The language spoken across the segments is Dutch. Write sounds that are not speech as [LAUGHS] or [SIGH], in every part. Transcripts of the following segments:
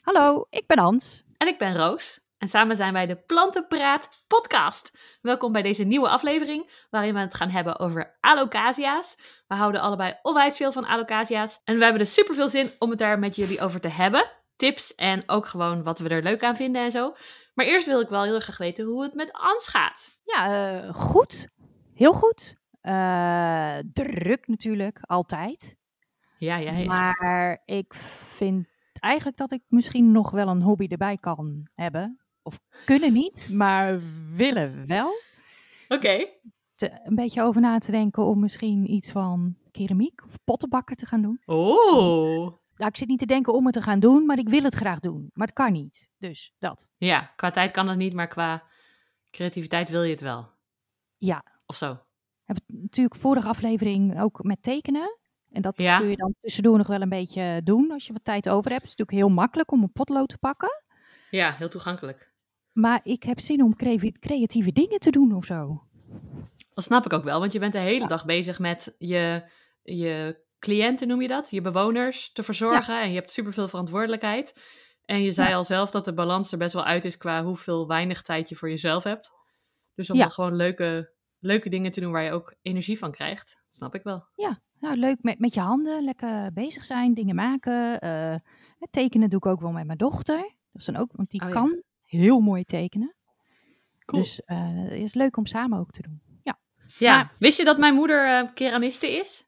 Hallo, ik ben Hans. En ik ben Roos. En samen zijn wij de Plantenpraat podcast. Welkom bij deze nieuwe aflevering, waarin we het gaan hebben over alocasia's. We houden allebei onwijs veel van alocasia's. En we hebben dus super veel zin om het daar met jullie over te hebben. Tips en ook gewoon wat we er leuk aan vinden en zo. Maar eerst wil ik wel heel erg graag weten hoe het met Ans gaat. Ja, eh, goed. Heel goed. Eh, druk natuurlijk, altijd. Ja, ja, ja. Maar ik vind eigenlijk dat ik misschien nog wel een hobby erbij kan hebben. Of kunnen niet, maar willen wel. Oké. Een beetje over na te denken om misschien iets van keramiek of pottenbakken te gaan doen. Oh. Nou, ik zit niet te denken om het te gaan doen, maar ik wil het graag doen. Maar het kan niet. Dus dat. Ja, qua tijd kan het niet, maar qua creativiteit wil je het wel. Ja. Of zo. we natuurlijk vorige aflevering ook met tekenen. En dat Ja. kun je dan tussendoor nog wel een beetje doen als je wat tijd over hebt. Het is natuurlijk heel makkelijk om een potlood te pakken. Ja, heel toegankelijk. Maar ik heb zin om creatieve dingen te doen of zo. Dat snap ik ook wel, want je bent de hele Ja. dag bezig met je, je cliënten, noem je dat? Je bewoners te verzorgen en je hebt superveel verantwoordelijkheid. En je zei Ja. al zelf dat de balans er best wel uit is qua hoeveel weinig tijd je voor jezelf hebt. Dus om Ja. gewoon leuke, leuke dingen te doen waar je ook energie van krijgt, dat snap ik wel. Nou, leuk met, met je handen, lekker bezig zijn, dingen maken. eh, het tekenen doe ik ook wel met mijn dochter. Dat is dan ook, want die Oh ja. kan heel mooi tekenen. Cool. Dus eh, het is leuk om samen ook te doen. Ja, maar- wist je dat mijn moeder eh, keramiste is?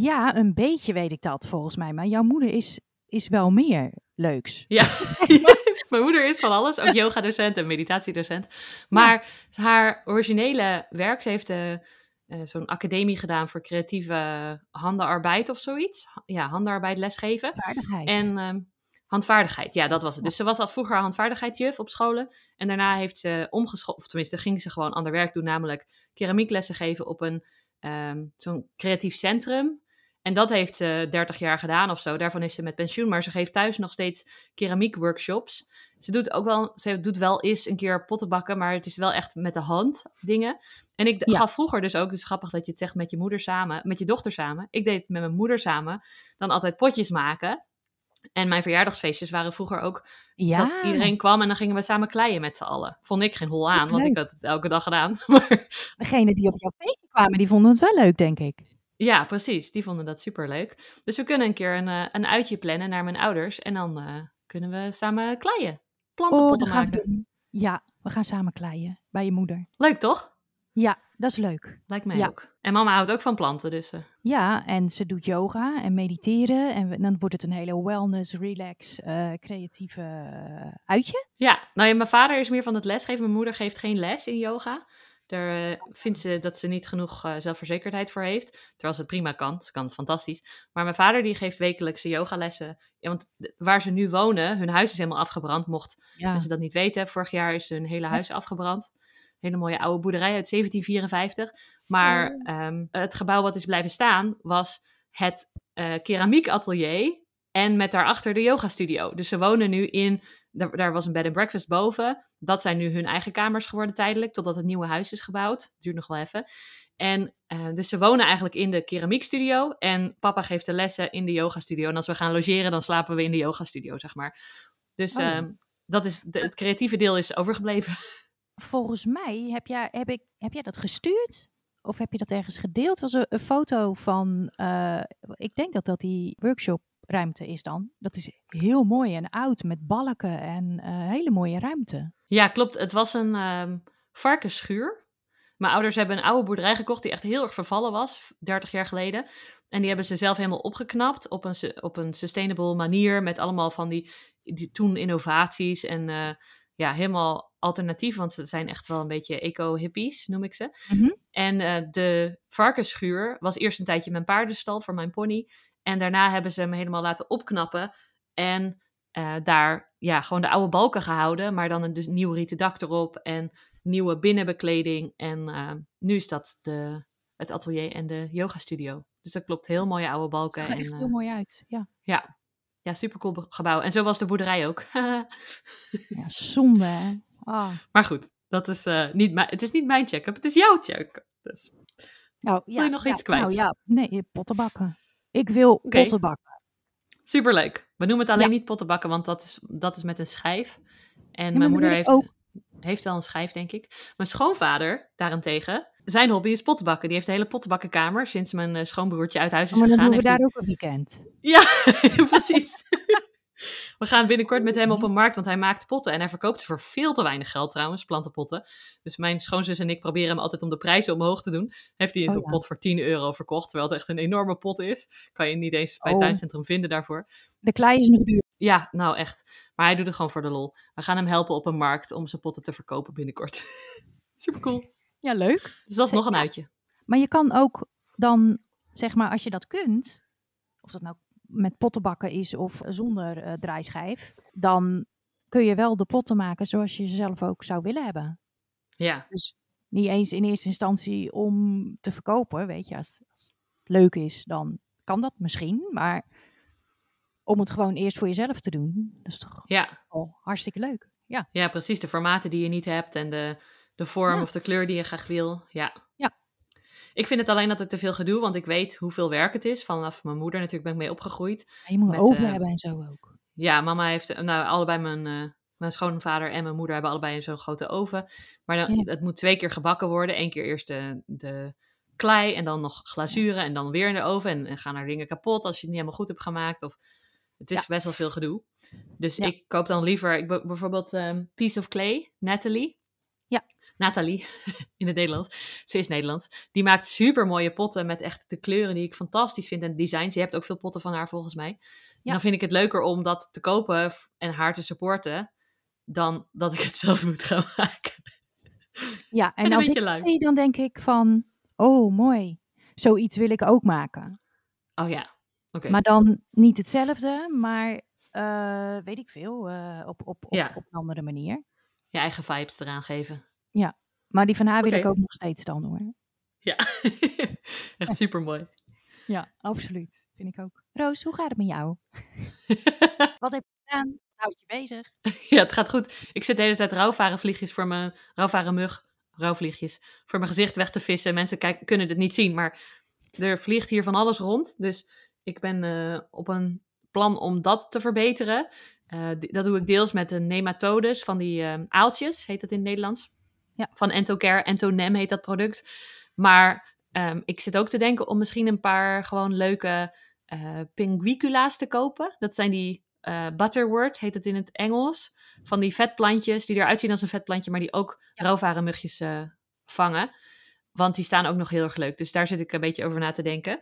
Ja, een beetje weet ik dat volgens mij. Maar jouw moeder is, is wel meer leuks. Ja. [LAUGHS] [LAUGHS] Mijn moeder is van alles, ook [LAUGHS] yoga-docent en meditatiedocent. Maar haar originele werk, ze heeft eh, eh, zo'n academie gedaan voor creatieve handenarbeid of zoiets. Ja, handenarbeid lesgeven. Vaardigheid. En ehm, handvaardigheid, ja, dat was het. Dus ze was al vroeger handvaardigheidsjuf op scholen. En daarna heeft ze omgeschoold, of tenminste ging ze gewoon ander werk doen, namelijk keramieklessen geven op een ehm, zo'n creatief centrum. En dat heeft ze 30 jaar gedaan of zo. Daarvan is ze met pensioen, maar ze geeft thuis nog steeds keramiekworkshops. Ze doet ook wel, ze doet wel eens een keer potten bakken, maar het is wel echt met de hand dingen. En ik Ja. gaf vroeger dus ook, dus grappig dat je het zegt met je moeder samen, met je dochter samen. Ik deed het met mijn moeder samen, dan altijd potjes maken. En mijn verjaardagsfeestjes waren vroeger ook ja, dat iedereen kwam en dan gingen we samen kleien met z'n allen. Vond ik geen hol aan, want ik had het elke dag gedaan. [LAUGHS] Maar degene die op jouw feestje kwamen, die vonden het wel leuk, denk ik. Ja, precies. Die vonden dat superleuk. Dus we kunnen een keer een, eh, een uitje plannen naar mijn ouders. En dan eh, kunnen we samen kleien. Oh, Plantenpotten we maken. doen. Ja, we gaan samen kleien bij je moeder. Leuk toch? Ja, dat is leuk. Lijkt mij Ja. ook. En mama houdt ook van planten, dus... eh, Ja, en ze doet yoga en mediteren. En we- dan wordt het een hele wellness, relax, creatieve uitje. Ja, nou ja, mijn vader is meer van het lesgeven. Mijn moeder geeft geen les in yoga. Daar eh, vindt ze dat ze niet genoeg eh, zelfverzekerdheid voor heeft. Terwijl ze het prima kan. Ze kan het fantastisch. Maar mijn vader die geeft wekelijkse yogalessen. Ja, want waar ze nu wonen, hun huis is helemaal afgebrand. Mocht Ja, mensen dat niet weten, vorig jaar is hun hele huis afgebrand. Hele mooie oude boerderij uit 1754. Maar Oh. ehm, het gebouw wat is blijven staan was het eh keramiekatelier. En met daarachter de yogastudio. Dus ze wonen nu in daar, daar was een bed and breakfast boven. Dat zijn nu hun eigen kamers geworden tijdelijk, totdat het nieuwe huis is gebouwd. Duurt nog wel even. En eh, dus ze wonen eigenlijk in de keramiekstudio. En papa geeft de lessen in de yogastudio. En als we gaan logeren, dan slapen we in de yogastudio, zeg maar. Dus Oh ja. ehm, dat is, de- het creatieve deel is overgebleven. [LAUGHS] volgens mij heb jij, heb, ik, heb jij dat gestuurd? Of heb je dat ergens gedeeld? Was een, een foto van, eh, ik denk dat dat die workshopruimte is dan. Dat is heel mooi en oud met balken en eh, hele mooie ruimte. Ja, klopt. Het was een ehm varkensschuur. Mijn ouders hebben een oude boerderij gekocht die echt heel erg vervallen was, 30 jaar geleden. En die hebben ze zelf helemaal opgeknapt op een, op een sustainable manier. Met allemaal van die, die toen innovaties en eh, ja, helemaal alternatief. Want ze zijn echt wel een beetje eco-hippies, noem ik ze. Mhm. En eh, de varkensschuur was eerst een tijdje mijn paardenstal voor mijn pony. En daarna hebben ze hem helemaal laten opknappen. En eh, daar ja, gewoon de oude balken gehouden. Maar dan een dus nieuw rieten dak erop. En nieuwe binnenbekleding. En eh, nu is dat de, het atelier en de yogastudio. Dus dat klopt. Heel mooie oude balken. Zag er En, echt eh, heel mooi uit. Ja, ja, ja super cool gebouw. En zo was de boerderij ook. ja zonde hè. Ah. [LAUGHS] maar goed, dat is, niet mijn, het is niet mijn check-up. Het is jouw check-up. Dus, Nou, ja, je nog ja, iets kwijt? Nou ja, nee, pottenbakken. Ik wil pottenbakken. Superleuk. We noemen het alleen Ja. niet pottenbakken, want dat is, dat is met een schijf. En maar mijn moeder heeft, ook. heeft wel een schijf, denk ik. Mijn schoonvader, daarentegen, zijn hobby is pottenbakken. Die heeft een hele pottenbakkenkamer sinds mijn eh, schoonbroertje uit huis is maar dan gegaan. doen we daar ook een weekend. Ja, [LAUGHS] precies. We gaan binnenkort met hem op een markt, want hij maakt potten. En hij verkoopt ze voor veel te weinig geld trouwens, plantenpotten. Dus mijn schoonzus en ik proberen hem altijd om de prijzen omhoog te doen. Heeft hij in Oh zo'n ja. pot voor 10 euro verkocht, terwijl het echt een enorme pot is. Kan je niet eens bij het Oh. tuincentrum vinden daarvoor. De klei is nog duur. Ja, nou echt. Maar hij doet het gewoon voor de lol. We gaan hem helpen op een markt om zijn potten te verkopen binnenkort. [LAUGHS] Super cool. Ja, leuk. Dus dat is nog een uitje. Maar je kan ook dan, zeg maar, als je dat kunt, of dat nou met pottenbakken is of zonder eh, draaischijf, dan kun je wel de potten maken zoals je ze zelf ook zou willen hebben. Ja, Niet eens in eerste instantie om te verkopen, weet je. Als, als het leuk is, dan kan dat misschien. Maar om het gewoon eerst voor jezelf te doen, dat is toch ja. al hartstikke leuk. Ja, Ja, precies. De formaten die je niet hebt en de, de vorm Ja. of de kleur die je graag wil. Ja. Ja. Ik vind het alleen altijd te veel gedoe, want ik weet hoeveel werk het is. Vanaf mijn moeder natuurlijk ben ik mee opgegroeid. En je moet een oven eh, hebben en zo ook. Ja, mama heeft, nou allebei mijn, eh, mijn schoonvader en mijn moeder hebben allebei zo'n grote oven. Maar dan, Ja. het moet twee keer gebakken worden. Eén keer eerst de, de klei en dan nog glazuren en dan weer in de oven. En, en gaan er dingen kapot als je het niet helemaal goed hebt gemaakt. Of, het is Ja. best wel veel gedoe. Dus Ja. ik koop dan liever ik, bijvoorbeeld ehm, Piece of Clay, Natalie. Nathalie, [LAUGHS] in het Nederlands. Ze is Nederlands. Die maakt super mooie potten met echt de kleuren die ik fantastisch vind en het designs. Je hebt ook veel potten van haar volgens mij. En dan vind ik het leuker om dat te kopen en haar te supporten, dan dat ik het [LAUGHS] zelf moet gaan maken. Ja, en, een als ik het zie, dan denk ik van, oh mooi, zoiets wil ik ook maken. Oh ja, oké. Maar dan niet hetzelfde, maar eh, weet ik veel, eh, op, op, op, Ja. op een andere manier. Je eigen vibes eraan geven. Maar die van haar wil ik ook nog steeds dan hoor. Ja, [LAUGHS] echt super mooi. Ja, absoluut. Vind ik ook. Roos, hoe gaat het met jou? [LAUGHS] Wat heb je gedaan? Houd je bezig? ja, het gaat goed. Ik zit de hele tijd rouwvarenvliegjes voor mijn rouwvarenmug, rouwvliegjes, voor mijn gezicht weg te vissen. Mensen kunnen het niet zien, maar er vliegt hier van alles rond. Dus ik ben eh, op een plan om dat te verbeteren. Eh, dat doe ik deels met de nematodes van die eh, aaltjes, heet dat in het Nederlands. Ja. Van Entocare, Entonem heet dat product. Maar ehm, ik zit ook te denken om misschien een paar gewoon leuke eh pinguicula's te kopen. Dat zijn die eh, butterwort, heet het in het Engels. Van die vetplantjes die eruit zien als een vetplantje, maar die ook Ja. rouwvarenmugjes eh vangen. Want die staan ook nog heel erg leuk. Dus daar zit ik een beetje over na te denken.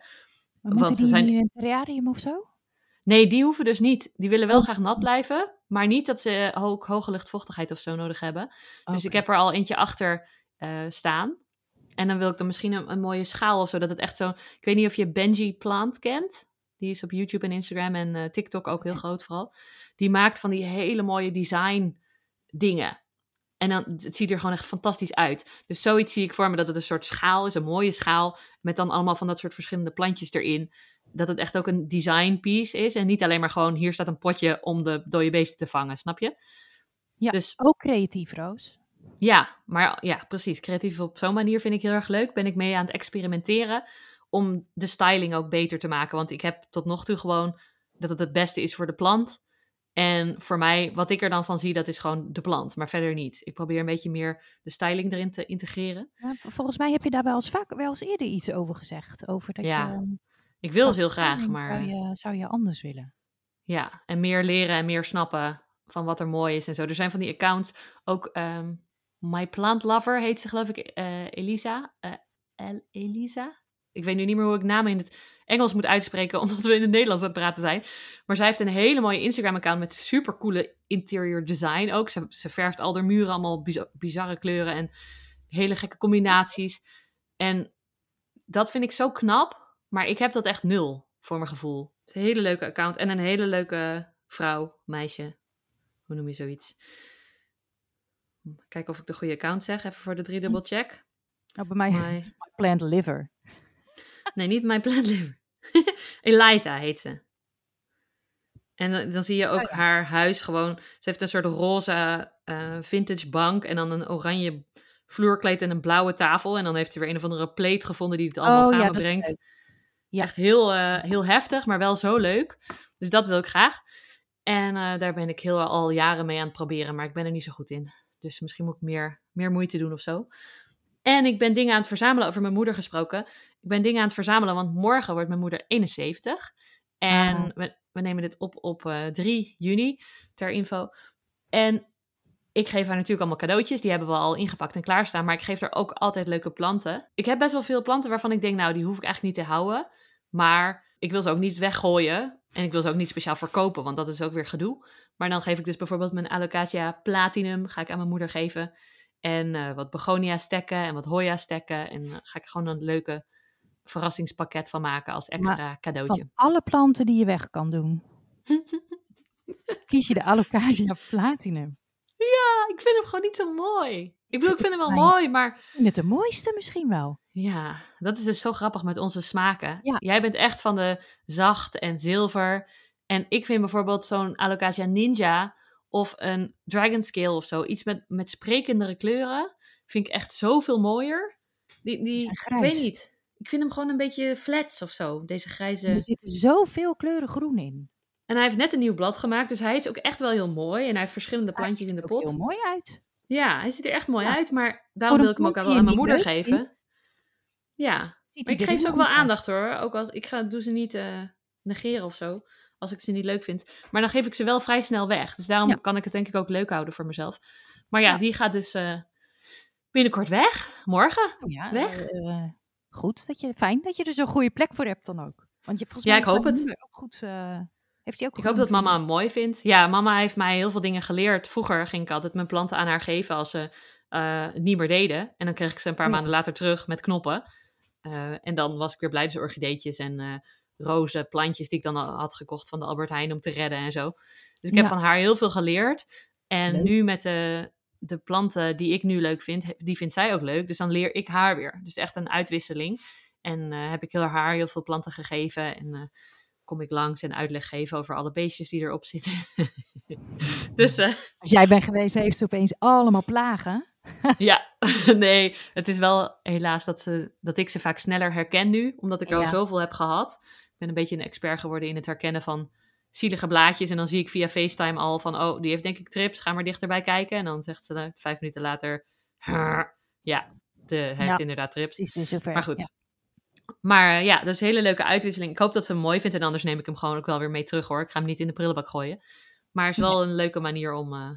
Maar Want die zijn- in een terrarium of zo? Nee, die hoeven dus niet. Die willen wel Oh. graag nat blijven, maar niet dat ze ook hoge luchtvochtigheid of zo nodig hebben. Dus ik heb er al eentje achter eh, staan. En dan wil ik dan misschien een, een mooie schaal of zo, dat het echt zo... Ik weet niet of je Benji Plant kent. Die is op YouTube en Instagram en eh, TikTok ook heel groot vooral. Die maakt van die hele mooie design dingen. En dan, het ziet er gewoon echt fantastisch uit. Dus zoiets zie ik voor me, dat het een soort schaal is, een mooie schaal, met dan allemaal van dat soort verschillende plantjes erin. Dat het echt ook een design piece is en niet alleen maar gewoon, hier staat een potje om de dode beesten te vangen, snap je? Ja. Dus Ook creatief, Roos. ja, maar ja, precies. Creatief op zo'n manier vind ik heel erg leuk. Ben ik mee aan het experimenteren om de styling ook beter te maken. Want ik heb tot nog toe gewoon dat het het beste is voor de plant. En voor mij, wat ik er dan van zie, dat is gewoon de plant, maar verder niet. Ik probeer een beetje meer de styling erin te integreren. Ja, volgens mij heb je daar wel eens vaak wel eens eerder iets over gezegd. Over dat Ja, je Ik wil als het heel graag, maar Zou je, zou je anders willen? ja, en meer leren en meer snappen van wat er mooi is en zo. Er zijn van die accounts ook, ehm, My Plant Lover heet ze geloof ik, eh, Elisa. eh, El Elisa? Ik weet nu niet meer hoe ik namen in het Engels moet uitspreken, [LAUGHS] omdat we in het Nederlands aan het praten zijn. Maar zij heeft een hele mooie Instagram-account met super coole interior design ook. Ze, ze verft al haar muren allemaal biz- bizarre kleuren en hele gekke combinaties. En dat vind ik zo knap, maar ik heb dat echt nul voor mijn gevoel. Het is een hele leuke account en een hele leuke vrouw, meisje. Hoe noem je zoiets? Kijken of ik de goede account zeg, even voor de driedubbel check. Nou, [LAUGHS] bij mij [LAUGHS] My... plant liver. Nee, niet My Plant Liver. [LAUGHS] Eliza heet ze. En dan, dan zie je ook Oh ja. haar huis gewoon. Ze heeft een soort roze eh, vintage bank en dan een oranje vloerkleed en een blauwe tafel. En dan heeft ze weer een of andere pleet gevonden die het allemaal oh ja, samenbrengt. leuk. Ja. Echt heel, eh, heel heftig, maar wel zo leuk. Dus dat wil ik graag. En eh, daar ben ik heel al jaren mee aan het proberen, maar ik ben er niet zo goed in. Dus misschien moet ik meer, meer moeite doen of zo. En ik ben dingen aan het verzamelen over mijn moeder gesproken. Ik ben dingen aan het verzamelen, want morgen wordt mijn moeder 71. En Ah. we, we nemen dit op op eh 3 juni, ter info. En ik geef haar natuurlijk allemaal cadeautjes. Die hebben we al ingepakt en klaarstaan. Maar ik geef haar ook altijd leuke planten. Ik heb best wel veel planten waarvan ik denk, nou, die hoef ik eigenlijk niet te houden. Maar ik wil ze ook niet weggooien. En ik wil ze ook niet speciaal verkopen, want dat is ook weer gedoe. Maar dan geef ik dus bijvoorbeeld mijn Alocasia platinum, ga ik aan mijn moeder geven. En eh, wat begonia stekken en wat hoya stekken. En uh, ga ik gewoon een leuke verrassingspakket van maken als extra maar cadeautje. Van alle planten die je weg kan doen, [LAUGHS] kies je de Alocasia platinum. Ja, ik vind hem gewoon niet zo mooi. Ik bedoel, ik vind hem wel mooi, maar het de mooiste misschien wel. ja, dat is dus zo grappig met onze smaken. Ja. Jij bent echt van de zacht en zilver. En ik vind bijvoorbeeld zo'n Alocasia Ninja of een Dragon Scale of zo, iets met, met sprekendere kleuren, vind ik echt zoveel mooier. Die, die, ik weet niet. Ik vind hem gewoon een beetje flats of zo, deze grijze. Er zitten zoveel kleuren groen in. En hij heeft net een nieuw blad gemaakt, dus hij is ook echt wel heel mooi. En hij heeft verschillende Hij plantjes ziet in de er ook pot. heel mooi uit. Ja, hij ziet er echt mooi Ja. uit, maar daarom wil ik hem ook wel aan mijn moeder geven. Ja, Ziet maar hij ik er geef ze ook wel uit. aandacht hoor. Ook als ik ga, doe ze niet eh, negeren of zo. Als ik ze niet leuk vind. Maar dan geef ik ze wel vrij snel weg. Dus daarom Ja. kan ik het denk ik ook leuk houden voor mezelf. Maar ja, Ja. die gaat dus eh, binnenkort weg. Morgen. Ja, weg. eh, goed, dat je, fijn dat je er zo'n goede plek voor hebt dan ook. Want je, volgens Ja, mij ik hoop het. Ook goed, heeft hij ook Ik hoop dat mama hem mooi vindt. Ja, mama heeft mij heel veel dingen geleerd. Vroeger ging ik altijd mijn planten aan haar geven als ze eh, het niet meer deden. En dan kreeg ik ze een paar Ja. maanden later terug met knoppen. Eh, en dan was ik weer blij, dus orchideetjes en eh roze plantjes die ik dan al had gekocht van de Albert Heijn om te redden en zo. Dus ik heb Ja. van haar heel veel geleerd. En Leuk. nu met de, de planten die ik nu leuk vind, die vindt zij ook leuk. Dus dan leer ik haar weer. Dus echt een uitwisseling. En eh, heb ik heel haar heel veel planten gegeven. En eh, kom ik langs en uitleg geven over alle beestjes die erop zitten. [LAUGHS] dus eh, Als jij bent geweest, heeft ze opeens allemaal plagen. [LAUGHS] ja, [LAUGHS] nee, het is wel helaas dat, ze, dat ik ze vaak sneller herken nu, omdat ik er al zoveel heb gehad. Ik ben een beetje een expert geworden in het herkennen van zielige blaadjes. En dan zie ik via FaceTime al van, oh, die heeft denk ik trips, ga maar dichterbij kijken. En dan zegt ze eh, vijf minuten later, ja, de, hij heeft inderdaad trips. Dus zover. Maar goed. Ja. Maar eh, ja, dat is een hele leuke uitwisseling. Ik hoop dat ze hem mooi vindt en anders neem ik hem gewoon ook wel weer mee terug hoor. Ik ga hem niet in de prullenbak gooien. Maar het is wel een leuke manier om, eh,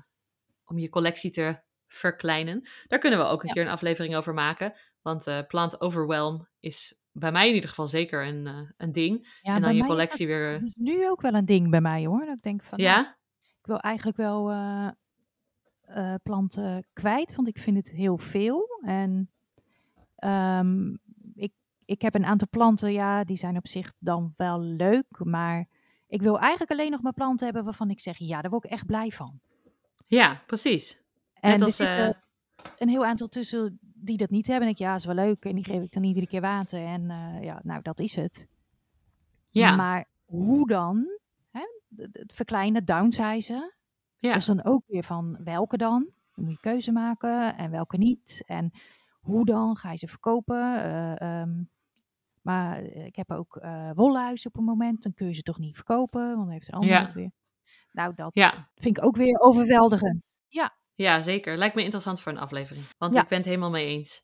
om je collectie te verkleinen. Daar kunnen we ook een Ja. keer een aflevering over maken. Want eh plant overwhelm is bij mij in ieder geval zeker een, een ding. Ja, en dan je collectie dat, weer... dat is nu ook wel een ding bij mij hoor. Dat ik denk van, nou, ja? ik wil eigenlijk wel planten kwijt, want ik vind het heel veel. En ehm, ik, heb een aantal planten, ja, die zijn op zich dan wel leuk, maar ik wil eigenlijk alleen nog maar planten hebben waarvan ik zeg, ja, daar word ik echt blij van. Ja, precies. En Net er als, zitten eh, een heel aantal tussen die dat niet hebben. En ik, ja, is wel leuk. En die geef ik dan iedere keer water. En eh, ja, nou, dat is het. ja, Maar hoe dan? Hè? Verkleinen, downsizen. ja. Dat is dan ook weer van welke dan? Dan moet je keuze maken en welke niet. En hoe dan? Ga je ze verkopen? Ehm, maar ik heb ook eh wolluis op een moment. Dan kun je ze toch niet verkopen, want dan heeft een ander Ja. het weer. Nou, dat ja. vind ik ook weer overweldigend. Ja, Ja, zeker. Lijkt me interessant voor een aflevering. Want ik ben het helemaal mee eens.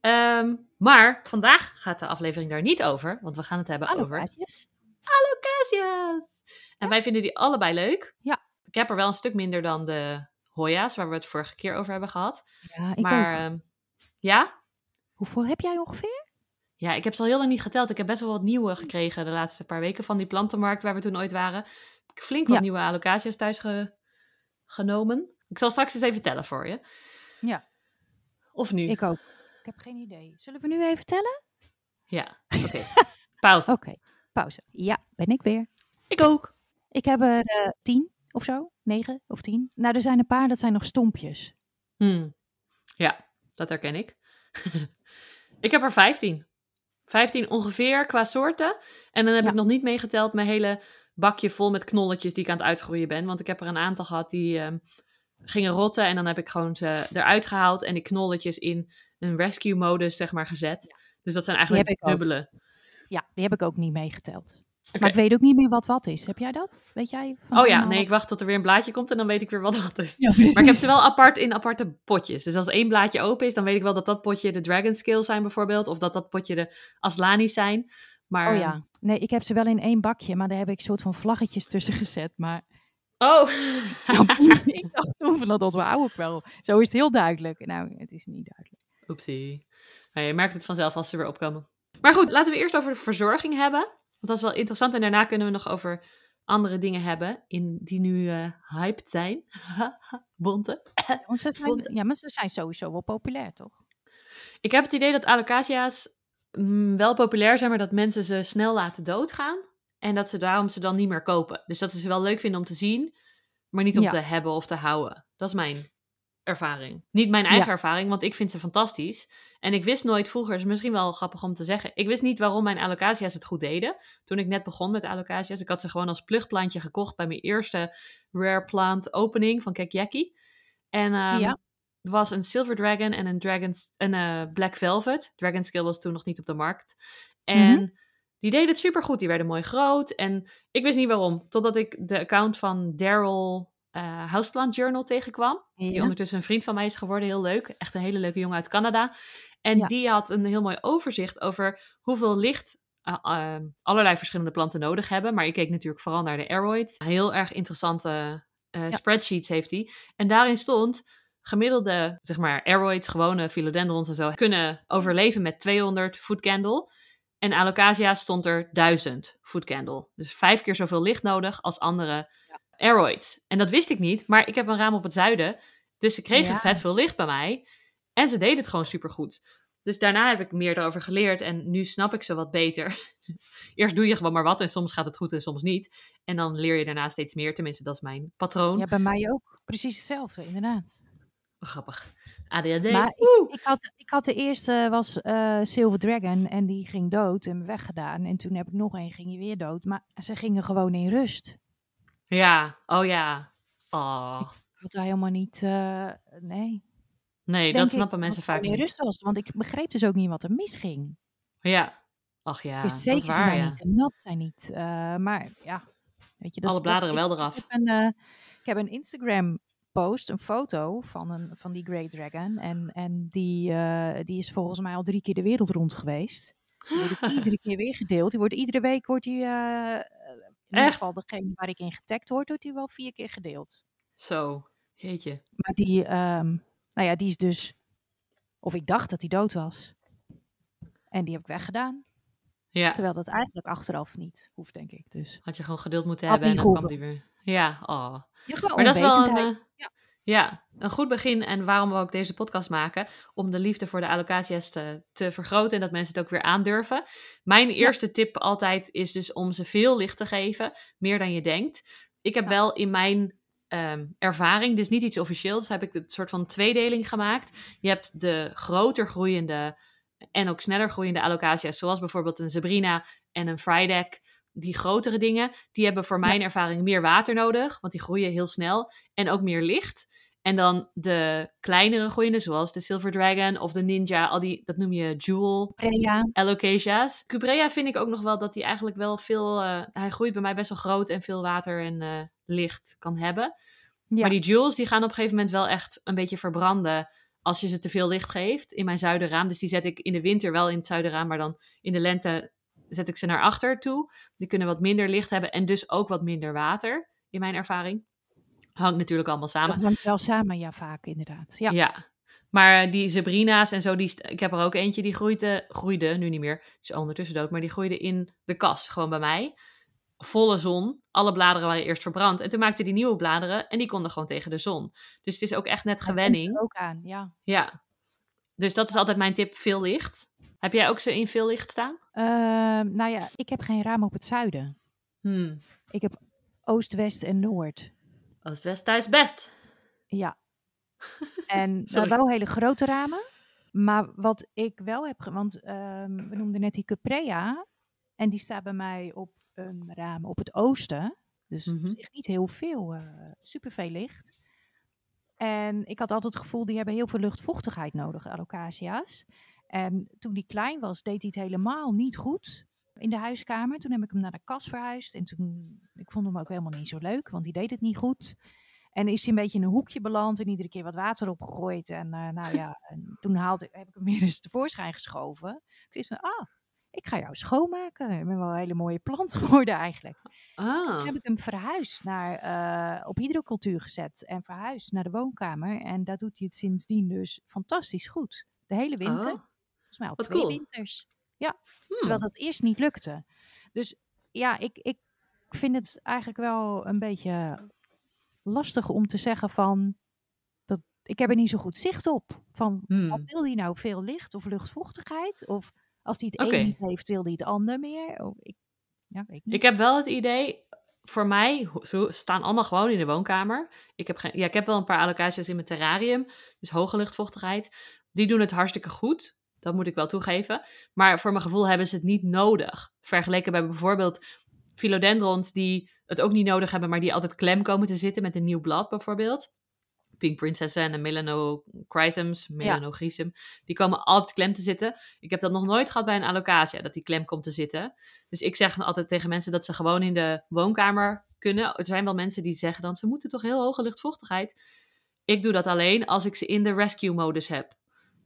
Ehm, maar vandaag gaat de aflevering daar niet over. Want we gaan het hebben over alocasias. Alocassia's. En wij vinden die allebei leuk. Ja. Ik heb er wel een stuk minder dan de Hoya's, waar we het vorige keer over hebben gehad. Ja, ik maar ook. ehm, ja? Hoeveel heb jij ongeveer? Ja, ik heb ze al heel lang niet geteld. Ik heb best wel wat nieuwe gekregen de laatste paar weken van die plantenmarkt waar we toen ooit waren. Heb ik flink wat Ja. nieuwe Alocassia's thuis ge- genomen. Ik zal straks eens even tellen voor je. Ja. Of nu? Ik ook. Ik heb geen idee. Zullen we nu even tellen? Ja, oké. [LAUGHS] Pauze. Oké, pauze. Ja, ben ik weer. Ik ook. Ik heb er eh, tien of zo. Negen of tien. Nou, er zijn een paar, dat zijn nog stompjes. Hmm. Ja, dat herken ik. [LAUGHS] ik heb er 15. 15 ongeveer qua soorten. En dan heb Ja. ik nog niet meegeteld mijn hele bakje vol met knolletjes die ik aan het uitgroeien ben. Want ik heb er een aantal gehad die ehm, gingen rotten. En dan heb ik gewoon ze eruit gehaald en die knolletjes in een rescue modus zeg maar gezet. Dus dat zijn eigenlijk ook. dubbele. Ja, die heb ik ook niet meegeteld. Maar ik weet ook niet meer wat wat is. Heb jij dat? Weet jij? Oh ja, nee, ik wacht tot er weer een blaadje komt en dan weet ik weer wat wat is. Ja, Maar ik heb ze wel apart in aparte potjes. Dus als één blaadje open is, dan weet ik wel dat dat potje de Dragon Scale zijn bijvoorbeeld. Of dat dat potje de Aslanis zijn. Maar, Oh ja. Nee, ik heb ze wel in één bakje, maar daar heb ik soort van vlaggetjes tussen gezet. Maar Oh! [LAUGHS] ik dacht toen van dat onthoud ik wel. Zo is het heel duidelijk. Nou, het is niet duidelijk. Oepsie. Nou, je merkt het vanzelf als ze weer opkomen. Maar goed, laten we eerst over de verzorging hebben. Want dat is wel interessant. En daarna kunnen we nog over andere dingen hebben in, die nu eh hyped zijn. [LAUGHS] Bonte. Ja, ze zijn, ja, maar ze zijn sowieso wel populair, toch? Ik heb het idee dat alocacia's mm, wel populair zijn, maar dat mensen ze snel laten doodgaan. En dat ze daarom ze dan niet meer kopen. Dus dat ze ze wel leuk vinden om te zien, maar niet om Ja. te hebben of te houden. Dat is mijn ervaring. Niet mijn eigen Ja. ervaring, want ik vind ze fantastisch. En ik wist nooit vroeger, is misschien wel grappig om te zeggen. Ik wist niet waarom mijn alocacia's het goed deden. Toen ik net begon met alocacia's. Ik had ze gewoon als plugplantje gekocht bij mijn eerste rare plant opening van Kekiaki. En ehm, Ja. er was een Silver Dragon en een, Dragon's, een eh, Black Velvet. Dragon Scale was toen nog niet op de markt. En Mhm. die deden het supergoed. Die werden mooi groot. En ik wist niet waarom. Totdat ik de account van Daryl eh Houseplant Journal tegenkwam. Die ondertussen een vriend van mij is geworden. Heel leuk. Echt een hele leuke jongen uit Canada. En Ja. die had een heel mooi overzicht over hoeveel licht eh, eh, allerlei verschillende planten nodig hebben. Maar ik keek natuurlijk vooral naar de aeroids. Heel erg interessante eh, Ja. spreadsheets heeft hij. En daarin stond gemiddelde, zeg maar, aeroids, gewone philodendrons en zo, kunnen overleven met 200 foot candle. En alocasia stond er 1000 foot candle. Dus vijf keer zoveel licht nodig als andere aeroids. En dat wist ik niet, maar ik heb een raam op het zuiden. Dus ze kregen Ja. vet veel licht bij mij. En ze deden het gewoon supergoed. Dus daarna heb ik meer erover geleerd en nu snap ik ze wat beter. [LAUGHS] Eerst doe je gewoon maar wat en soms gaat het goed en soms niet. En dan leer je daarna steeds meer. Tenminste, dat is mijn patroon. ja, bij mij ook. Precies hetzelfde, inderdaad. Grappig. ADHD. Maar! Ik had, ik had de eerste, was eh, Silver Dragon, en die ging dood en weggedaan. En toen heb ik nog één, ging die weer dood. Maar ze gingen gewoon in rust. Ja, oh ja. Oh. Ik had daar helemaal niet, eh, nee. Nee, denk dat ik, snappen mensen vaak niet. rust was. Want ik begreep dus ook niet wat er misging. Ja. Ach ja, ik dat zeker, is ze waar, zijn ja. niet te nat, zijn niet. maar ja, weet je. Dat, Alle bladeren ik- wel Ik eraf. heb een, eh, ik heb een Instagram post, een foto van, een, van die Great Dragon. En, en die, eh, die is volgens mij al drie keer de wereld rond geweest. Die wordt [GASPS] iedere keer weer gedeeld. Die wordt iedere week, wordt die, in ieder geval degene waar ik in getagd word, wordt die wel vier keer gedeeld. Zo, jeetje. Maar die, ehm, nou ja, die is dus, of ik dacht dat hij dood was. En die heb ik weggedaan. Ja, Terwijl dat eigenlijk achteraf niet hoeft, denk ik. Dus. had je gewoon geduld moeten Had hebben en dan kwam die weer. Ja, oh. Ja, gewoon Maar dat is wel een, Ja. Ja, een goed begin en waarom we ook deze podcast maken. Om de liefde voor de alocacia's te, te vergroten en dat mensen het ook weer aandurven. Mijn eerste tip altijd is dus om ze veel licht te geven. Meer dan je denkt. Ik heb Ja. wel in mijn ehm, ervaring, dus niet iets officieels, heb ik een soort van tweedeling gemaakt. Je hebt de groter groeiende en ook sneller groeiende alocacia's. Zoals bijvoorbeeld een Sabrina en een Frydek. Die grotere dingen, die hebben voor Ja. mijn ervaring meer water nodig. Want die groeien heel snel en ook meer licht. En dan de kleinere groeiende, zoals de Silver Dragon of de Ninja, al die, dat noem je Jewel Preja. Alocasia's. Cubrea vind ik ook nog wel dat hij eigenlijk wel veel, eh, hij groeit bij mij best wel groot en veel water en eh, licht kan hebben. Ja. Maar die Jewels, die gaan op een gegeven moment wel echt een beetje verbranden als je ze te veel licht geeft in mijn zuiderraam. Dus die zet ik in de winter wel in het zuiderraam, maar dan in de lente zet ik ze naar achter toe. Die kunnen wat minder licht hebben en dus ook wat minder water, in mijn ervaring. Hangt natuurlijk allemaal samen. Dat hangt wel samen, ja, vaak inderdaad. Ja. Ja. Maar eh, die Sabrina's en zo, die, ik heb er ook eentje die groeide, groeide, nu niet meer, is ondertussen dood, maar die groeide in de kas, gewoon bij mij. Volle zon, alle bladeren waren eerst verbrand. En toen maakte die nieuwe bladeren en die konden gewoon tegen de zon. Dus het is ook echt net Dat gewenning. ook aan, ja. Ja. Dus dat is altijd mijn tip, veel licht. Heb jij ook ze in veel licht staan? Ehm, nou ja, ik heb geen raam op het zuiden. Hmm. Ik heb oost, west en noord. Oost-West thuis best. Ja. [LAUGHS] En nou, wel hele grote ramen. Maar wat ik wel heb, want ehm, we noemden net die Cuprea. En die staat bij mij op een raam op het oosten. Dus zich niet heel veel, eh superveel licht. En ik had altijd het gevoel, die hebben heel veel luchtvochtigheid nodig, alocacia's. En toen die klein was, deed hij het helemaal niet goed. In de huiskamer. Toen heb ik hem naar de kas verhuisd. En toen, ik vond hem ook helemaal niet zo leuk, want die deed het niet goed. En is hij een beetje in een hoekje beland en iedere keer wat water opgegooid. En uh, nou ja, [LAUGHS] en toen haalde, heb ik hem weer eens tevoorschijn geschoven. Ik wist van, ah, ik ga jou schoonmaken. Ik ben wel een hele mooie plant geworden eigenlijk. Ah. Toen heb ik hem verhuisd naar, uh, op hydrocultuur gezet en verhuisd naar de woonkamer. En daar doet hij het sindsdien dus fantastisch goed. De hele winter. Oh. Volgens mij al Wat twee cool. winters. Ja, Hmm. terwijl dat eerst niet lukte. Dus ja, ik, ik vind het eigenlijk wel een beetje lastig om te zeggen van... Dat, ik heb er niet zo goed zicht op. Van, Hmm. wat wil hij nou? Veel licht of luchtvochtigheid? Of als hij het Oké. een niet heeft, wil hij het ander meer? Of, ik, ja, weet niet. Ik heb wel het idee, voor mij, ze staan allemaal gewoon in de woonkamer. Ik heb, geen, ja, ik heb wel een paar alocasia's in mijn terrarium, dus hoge luchtvochtigheid. Die doen het hartstikke goed, dat moet ik wel toegeven. Maar voor mijn gevoel hebben ze het niet nodig. Vergeleken bij bijvoorbeeld philodendrons die het ook niet nodig hebben, maar die altijd klem komen te zitten met een nieuw blad bijvoorbeeld. Pink Princessen en de Melanochrysums, Melanochrysum, die komen altijd klem te zitten. Ik heb dat nog nooit gehad bij een alocasia, dat die klem komt te zitten. Dus ik zeg altijd tegen mensen dat ze gewoon in de woonkamer kunnen. Er zijn wel mensen die zeggen dan, ze moeten toch heel hoge luchtvochtigheid. Ik doe dat alleen als ik ze in de rescue modus heb.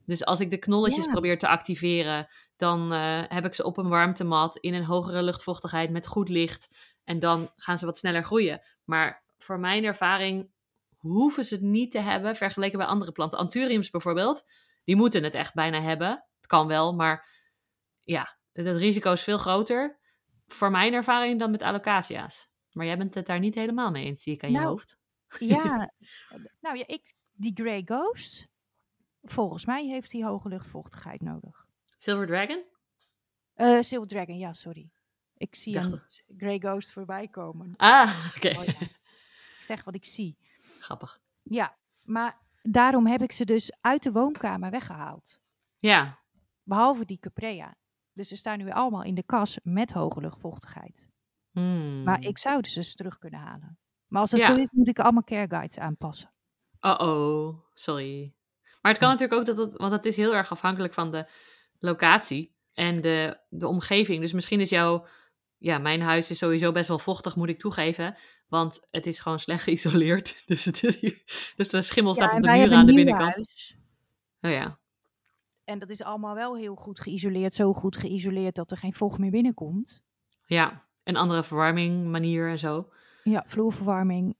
Dus als ik de knolletjes Ja. probeer te activeren, dan eh, heb ik ze op een warmtemat in een hogere luchtvochtigheid met goed licht. En dan gaan ze wat sneller groeien. Maar voor mijn ervaring hoeven ze het niet te hebben vergeleken bij andere planten. Anthuriums bijvoorbeeld, die moeten het echt bijna hebben. Het kan wel, maar ja, het risico is veel groter. Voor mijn ervaring dan met alocasia's. Maar jij bent het daar niet helemaal mee eens, zie ik aan je Nou, hoofd. Ja, [LAUGHS] nou ja, ik, die Grey Ghost, volgens mij heeft hij hoge luchtvochtigheid nodig. Silver Dragon? Eh Silver Dragon, ja, sorry. Ik zie Dacht een Grey Ghost voorbij komen. Ah, [LAUGHS] oké. Oh ja. Ik zeg wat ik zie. Grappig. Ja, maar daarom heb ik ze dus uit de woonkamer weggehaald. Ja, Behalve die Caprea. Dus ze staan nu allemaal in de kas met hoge luchtvochtigheid. Hmm. Maar ik zou dus terug kunnen halen. Maar als dat Ja. zo is, moet ik allemaal care guides aanpassen. Oh-oh, sorry. Maar het kan natuurlijk ook dat het, want het is heel erg afhankelijk van de locatie en de, de omgeving. Dus misschien is jouw, ja, mijn huis is sowieso best wel vochtig, moet ik toegeven. Want het is gewoon slecht [LAUGHS] geïsoleerd. Dus, het is hier, dus de schimmel staat op de muur aan de binnenkant. huis. Oh ja. En dat is allemaal wel heel goed geïsoleerd. Zo goed geïsoleerd dat er geen vocht meer binnenkomt. Ja, een andere verwarming, manier en zo. Ja, vloerverwarming.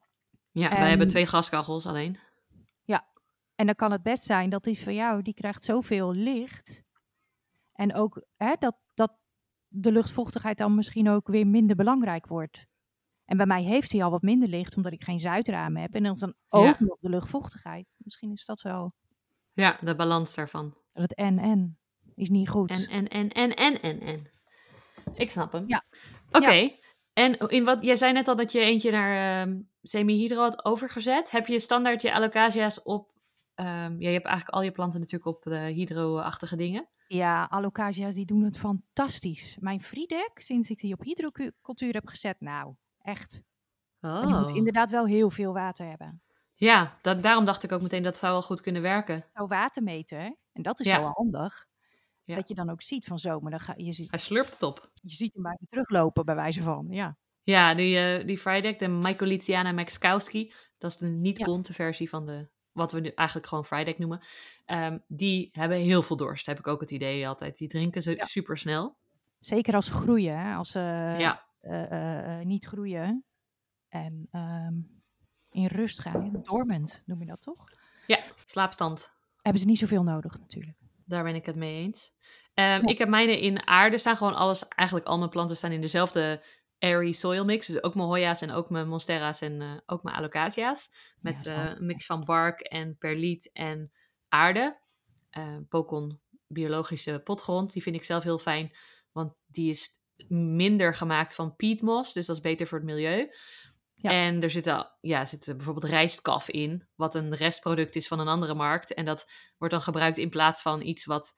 Ja, wij En- hebben twee gaskachels alleen. En dan kan het best zijn dat die van jou, die krijgt zoveel licht. En ook hè, dat, dat de luchtvochtigheid dan misschien ook weer minder belangrijk wordt. En bij mij heeft hij al wat minder licht, omdat ik geen zuidramen heb. En dan is dan ook Ja. nog de luchtvochtigheid. Misschien is dat wel Ja, de balans daarvan. het en-en. Is niet goed. En, en, en, en, en, en, en. Ik snap hem. Ja. Oké. En in wat, jij zei net al dat je eentje naar ehm semi-hydro had overgezet. Heb je standaard je alocasia's op... ehm, ja, je hebt eigenlijk al je planten natuurlijk op de hydro-achtige dingen. Ja, alocasia's die doen het fantastisch. Mijn Friedek, sinds ik die op hydrocultuur heb gezet, nou, echt. Maar die moet Oh. inderdaad wel heel veel water hebben. Ja, dat, daarom dacht ik ook meteen dat zou wel goed kunnen werken. Zo'n watermeter, en dat is Ja. zo handig, Ja. dat je dan ook ziet van zomer. Dan ga, je, ziet, Hij slurpt het op. je ziet hem bijna teruglopen, bij wijze van. Ja, Ja, die, eh die Frydek, de Mycolithiana Maxkowski, dat is de niet Ja. bonte versie van de, wat we nu eigenlijk gewoon Frydek noemen. Ehm, die hebben heel veel dorst, heb ik ook het idee altijd. Die drinken ze Ja. super snel. zeker als ze groeien. Hè? Als ze ja, eh, eh, eh, niet groeien en ehm, in rust gaan, dormant noem je dat toch? slaapstand. Hebben ze niet zoveel nodig natuurlijk. Daar ben ik het mee eens. Ehm, Ja. Ik heb mijne in aarde staan. Gewoon alles, eigenlijk al mijn planten staan in dezelfde airy soil mix. Dus ook mijn hoya's en ook mijn monstera's en eh, ook mijn alocasia's. Met Ja, eh, een mix van bark en perliet en aarde. Pokon biologische potgrond, die vind ik zelf heel fijn. Want die is minder gemaakt van peatmoss, dus dat is beter voor het milieu. Ja. En er zit, al, ja, zit bijvoorbeeld rijstkaf in, wat een restproduct is van een andere markt. En dat wordt dan gebruikt in plaats van iets wat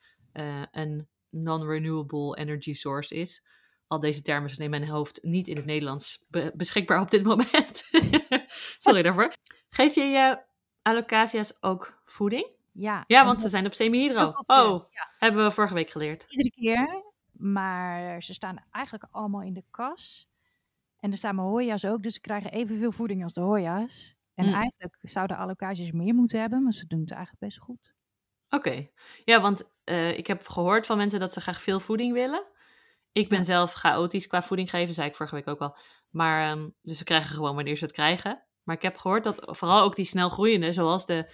een non-renewable energy source is. Al deze termen zijn in mijn hoofd niet in het Nederlands be- beschikbaar op dit moment. [LAUGHS] Sorry daarvoor. Geef je je alocasia's ook voeding? Ja, Ja, want ze zijn op semi-hydro. Oh, ja, hebben we vorige week geleerd. iedere keer Maar ze staan eigenlijk allemaal in de kas. En er staan mijn hoja's ook, dus ze krijgen evenveel voeding als de hoja's. En Mm. eigenlijk zouden allocages meer moeten hebben, maar ze doen het eigenlijk best goed. Oké. Ja, want eh, ik heb gehoord van mensen dat ze graag veel voeding willen. Ik ben zelf chaotisch qua voeding geven, zei ik vorige week ook al. Maar, ehm, dus ze krijgen gewoon wanneer ze het krijgen. Maar ik heb gehoord dat vooral ook die snel groeiende, zoals de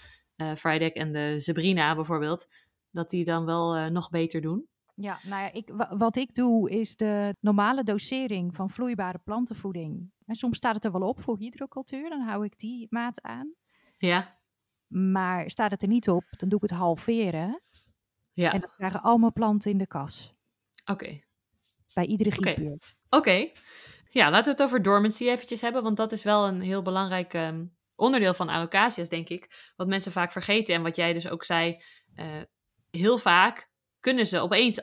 Friday en de Sabrina bijvoorbeeld, dat die dan wel eh, nog beter doen. Ja, nou ja, ik, wa- wat ik doe is de normale dosering van vloeibare plantenvoeding. En soms staat het er wel op voor hydrocultuur, dan hou ik die maat aan. Ja, Maar staat het er niet op, dan doe ik het halveren. ja. En dat krijgen allemaal planten in de kas. Oké. Bij iedere Oké. gietbeurt. Oké. Ja, laten we het over dormancy eventjes hebben, want dat is wel een heel belangrijk ehm, onderdeel van alocasia's, denk ik. Wat mensen vaak vergeten en wat jij dus ook zei, eh, heel vaak kunnen ze opeens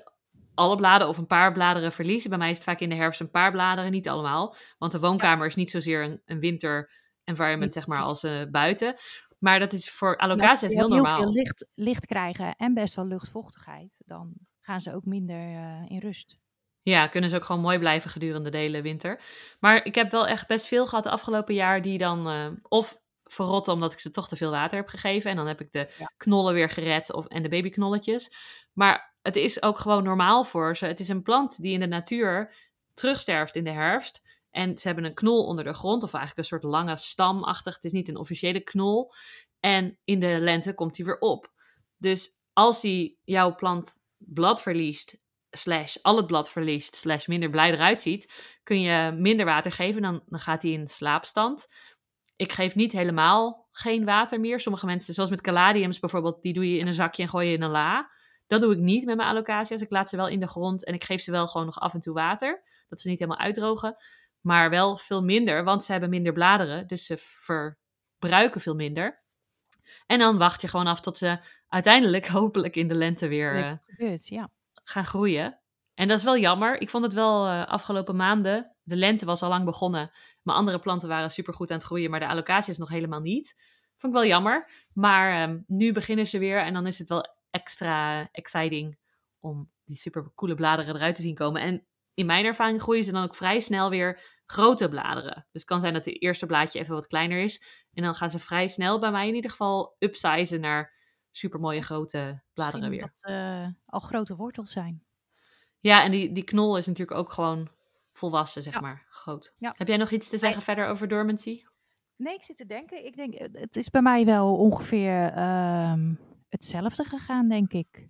alle bladeren of een paar bladeren verliezen. Bij mij is het vaak in de herfst een paar bladeren, niet allemaal. Want de woonkamer is niet zozeer een, een winter environment, zeg maar, als eh, buiten. Maar dat is voor En als alocasia's ze heel normaal. veel licht, licht krijgen en best wel luchtvochtigheid, dan gaan ze ook minder eh, in rust. Ja, kunnen ze ook gewoon mooi blijven gedurende de hele winter. Maar ik heb wel echt best veel gehad de afgelopen jaar die dan eh, of verrotten omdat ik ze toch te veel water heb gegeven. En dan heb ik de Ja. knollen weer gered of, en de babyknolletjes. Maar het is ook gewoon normaal voor ze. Het is een plant die in de natuur terugsterft in de herfst. En ze hebben een knol onder de grond, of eigenlijk een soort lange stamachtig. Het is niet een officiële knol. En in de lente komt hij weer op. Dus als die jouw plant blad verliest, slash al het blad verliest, slash minder blij eruit ziet, kun je minder water geven. Dan, dan gaat hij in slaapstand. Ik geef niet helemaal geen water meer. Sommige mensen, zoals met caladiums bijvoorbeeld, die doe je in een zakje en gooi je in een la. Dat doe ik niet met mijn alocasia's. Ik laat ze wel in de grond en ik geef ze wel gewoon nog af en toe water. Dat ze niet helemaal uitdrogen. Maar wel veel minder, want ze hebben minder bladeren. Dus ze verbruiken veel minder. En dan wacht je gewoon af tot ze uiteindelijk, [LAUGHS] hopelijk in de lente weer Gebeurt, ja. Gaan groeien. En dat is wel jammer. Ik vond het wel eh, afgelopen maanden. De lente was al lang begonnen. Mijn andere planten waren supergoed aan het groeien, maar de allocaties nog helemaal niet. Vond ik wel jammer. Maar ehm, nu beginnen ze weer en dan is het wel extra exciting om die super coole bladeren eruit te zien komen. En in mijn ervaring groeien ze dan ook vrij snel weer grote bladeren. Dus het kan zijn dat het eerste blaadje even wat kleiner is. En dan gaan ze vrij snel bij mij in ieder geval upsizen naar super mooie grote bladeren weer. Dat eh, al grote wortels zijn. Ja, en die, die knol is natuurlijk ook gewoon volwassen, zeg Ja. maar, groot. Ja. Heb jij nog iets te zeggen verder over dormancy? Nee, ik zit te denken. Ik denk, eh, het is bij mij wel ongeveer ehm, hetzelfde gegaan, denk ik.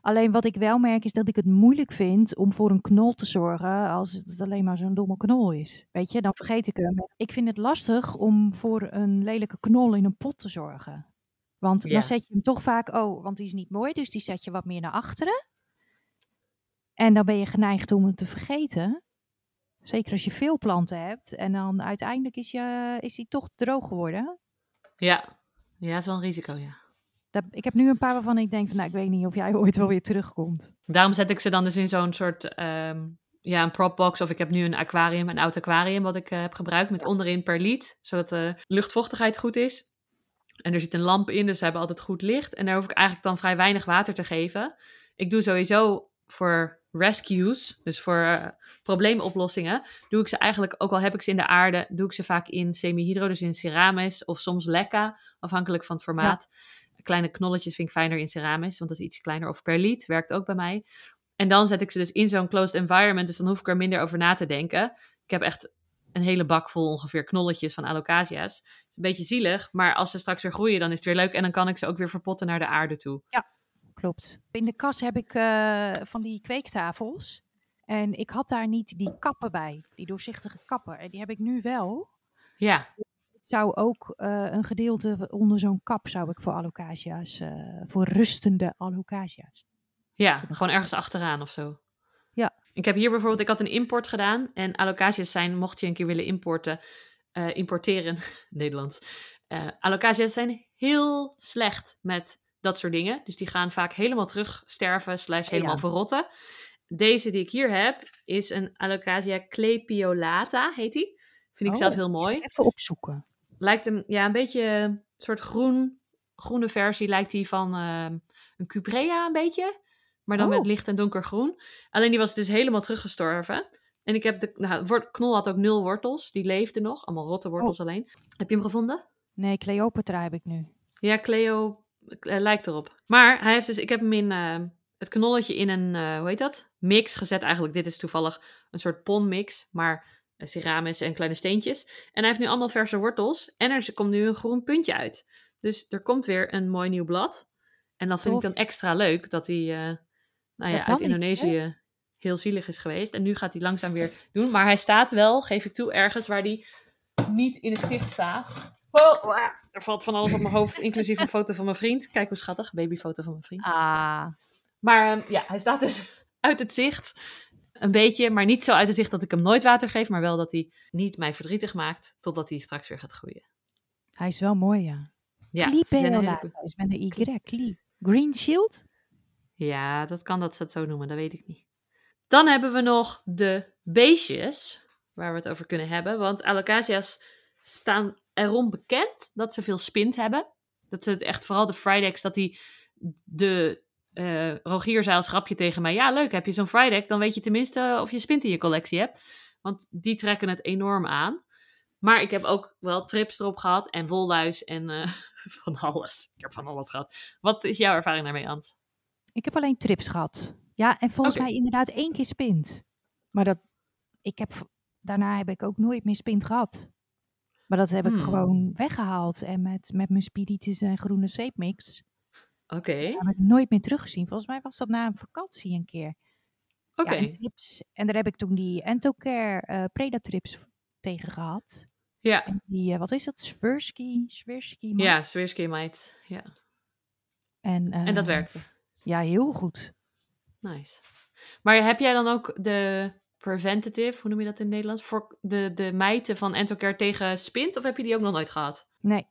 Alleen wat ik wel merk is dat ik het moeilijk vind om voor een knol te zorgen als het alleen maar zo'n domme knol is. Weet je, dan vergeet ik hem. Ik vind het lastig om voor een lelijke knol in een pot te zorgen. Want Ja. dan zet je hem toch vaak, oh, want die is niet mooi, dus die zet je wat meer naar achteren. En dan ben je geneigd om hem te vergeten. Zeker als je veel planten hebt. En dan uiteindelijk is, je, is die toch droog geworden. Ja, ja, dat is wel een risico, ja. Dat, ik heb nu een paar waarvan ik denk van, nou, ik weet niet of jij [LAUGHS] ooit wel weer terugkomt. Daarom zet ik ze dan dus in zo'n soort, ehm, ja, een propbox. Of ik heb nu een aquarium, een oud aquarium wat ik eh, heb gebruikt met onderin perliet. Zodat de luchtvochtigheid goed is. En er zit een lamp in, dus ze hebben altijd goed licht. En daar hoef ik eigenlijk dan vrij weinig water te geven. Ik doe sowieso voor rescues, dus voor eh, probleemoplossingen, doe ik ze eigenlijk, ook al heb ik ze in de aarde, doe ik ze vaak in semi-hydro, dus in ceramis of soms lekka, afhankelijk van het formaat. Kleine knolletjes vind ik fijner in ceramis, want dat is iets kleiner. Of perliet, werkt ook bij mij. En dan zet ik ze dus in zo'n closed environment, dus dan hoef ik er minder over na te denken. Ik heb echt een hele bak vol ongeveer knolletjes van alocasia's. Het is een beetje zielig, maar als ze straks weer groeien, dan is het weer leuk. En dan kan ik ze ook weer verpotten naar de aarde toe. Klopt. In de kas heb ik eh, van die kweektafels. En ik had daar niet die kappen bij, die doorzichtige kappen. En die heb ik nu wel. Ja, Ik zou ook eh, een gedeelte onder zo'n kap zou ik voor alocasia's, eh, voor rustende alocasia's. ja, gewoon ergens achteraan of zo. Ik heb hier bijvoorbeeld, ik had een import gedaan. En alocasia's zijn, mocht je een keer willen importen, eh, importeren, [LAUGHS] Nederlands. Alocasia's zijn heel slecht met dat soort dingen. Dus die gaan vaak helemaal terug sterven, slash helemaal Ja. verrotten. Deze die ik hier heb, is een Alocasia clepiolata, heet die. Vind ik Oh, zelf heel mooi. Even opzoeken. Lijkt hem, ja, een beetje een soort groen, groene versie lijkt die van ehm, een cuprea een beetje. Maar dan Oh. met licht en donkergroen. Alleen die was dus helemaal teruggestorven. En ik heb de nou, knol had ook nul wortels. Die leefde nog. Allemaal rotte wortels alleen. Heb je hem gevonden? Nee, Cleopatra heb ik nu. Ja, Cleo eh, lijkt erop. Maar hij heeft dus, ik heb hem in eh, het knolletje in een, eh, hoe heet dat? Mix gezet eigenlijk. Dit is toevallig een soort ponmix, maar ceramis en kleine steentjes. En hij heeft nu allemaal verse wortels. En er komt nu een groen puntje uit. Dus er komt weer een mooi nieuw blad. En dan vind ik dan extra leuk dat hij, nou ja, uit Indonesië heel zielig is geweest. En nu gaat hij langzaam weer doen. Maar hij staat wel, geef ik toe, ergens waar hij niet in het zicht staat. Oh, ah, er valt van alles op mijn hoofd, inclusief een foto van mijn vriend. Kijk hoe schattig, babyfoto van mijn vriend. Ah. Maar ehm, ja, hij staat dus [LAUGHS] uit het zicht. Een beetje, maar niet zo uit het zicht dat ik hem nooit water geef. Maar wel dat hij niet mij verdrietig maakt, totdat hij straks weer gaat groeien. Hij is wel mooi, ja. Ja, Dat is met een Y. Green Shield? Ja, dat kan dat ze het zo noemen, dat weet ik niet. Dan hebben we nog de beestjes, waar we het over kunnen hebben. Want alocasia's staan erom bekend dat ze veel spint hebben. Dat ze het echt, vooral de Frydex, dat die de... eh Rogier zei als grapje tegen mij, ja leuk, heb je zo'n Frydex, dan weet je tenminste of je spint in je collectie hebt. Want die trekken het enorm aan. Maar ik heb ook wel trips erop gehad en wolluis en eh, [LAUGHS] van alles. Ik heb van alles gehad. Wat is jouw ervaring daarmee, Ans? Ik heb alleen trips gehad. Ja, en volgens mij inderdaad één keer spint. Maar dat, ik heb, daarna heb ik ook nooit meer spint gehad. Maar dat heb ik Hmm. gewoon weggehaald. En met, met mijn spiritus en groene zeepmix Oké, heb ik nooit meer teruggezien. Volgens mij was dat na een vakantie een keer. oké. Ja, en, trips, en daar heb ik toen die Entocare eh Predatrips tegen gehad. Ja, En die, eh, wat is dat? Swirsky? Swirsky? ja, Swirsky meid. Ja. En, En dat eh, werkte. Ja, heel goed. Nice. Maar heb jij dan ook de preventative, hoe noem je dat in het Nederlands? Voor de, de mijten van Entocare tegen spint? Of heb je die ook nog nooit gehad? Nee.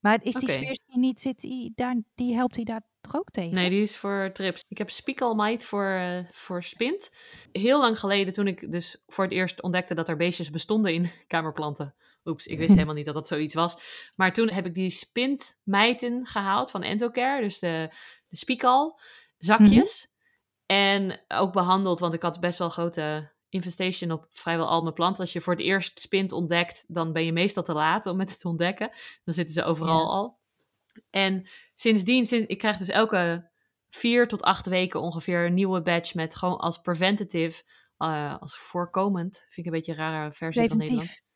Maar is die Oké. Swirsky niet, zit die, daar, die helpt hij daar toch ook tegen? Nee, die is voor trips. Ik heb spiekelmite voor, eh, voor spint. Heel lang geleden, toen ik dus voor het eerst ontdekte dat er beestjes bestonden in [LAUGHS] kamerplanten. Oeps, ik wist [LAUGHS] helemaal niet dat dat zoiets was. Maar toen heb ik die spintmijten gehaald van Entocare. Dus de, de spiekel, zakjes. En ook behandeld, want ik had best wel grote infestation op vrijwel al mijn planten. Als je voor het eerst spint ontdekt, dan ben je meestal te laat om het te ontdekken. Dan zitten ze overal Ja. al. En sindsdien, sinds, ik krijg dus elke vier tot acht weken ongeveer een nieuwe batch met gewoon als preventative, eh, als voorkomend, vind ik een beetje een rare versie van Nederland. Preventief.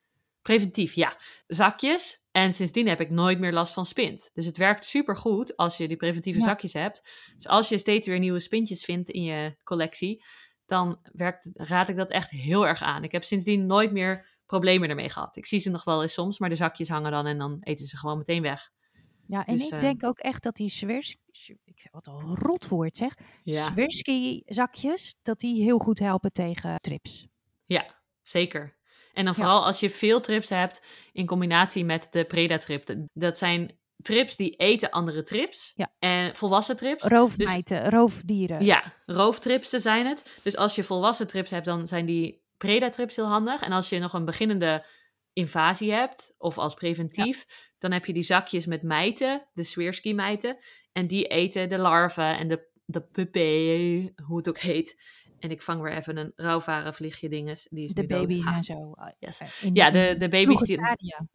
Preventief, ja. Zakjes. En sindsdien heb ik nooit meer last van spint. Dus het werkt super goed als je die preventieve Ja. zakjes hebt. Dus als je steeds weer nieuwe spintjes vindt in je collectie, dan werkt, raad ik dat echt heel erg aan. Ik heb sindsdien nooit meer problemen ermee gehad. Ik zie ze nog wel eens soms, maar de zakjes hangen dan en dan eten ze gewoon meteen weg. Ja, en Dus, ik eh, denk ook echt dat die Swirsky, ik wat een rotwoord zeg, Swirsky zakjes, dat die heel goed helpen tegen trips. Ja, zeker. En dan Ja. vooral als je veel trips hebt in combinatie met de predatrip. Dat- zijn trips die eten andere trips. Ja. En volwassen trips. Roofmijten, roofdieren. Ja, rooftripsen zijn het. Dus als je volwassen trips hebt, dan zijn die predatrips heel handig. En als je nog een beginnende invasie hebt, of als preventief, dan heb je die zakjes met mijten, de Swirsky-mijten. En die eten de larven en de, de pupae, hoe het ook heet. En ik vang weer even een rouwvarenvliegje dinges. Die is de baby's en zo. Yes. in- Ja, de, de baby's, die, stadia.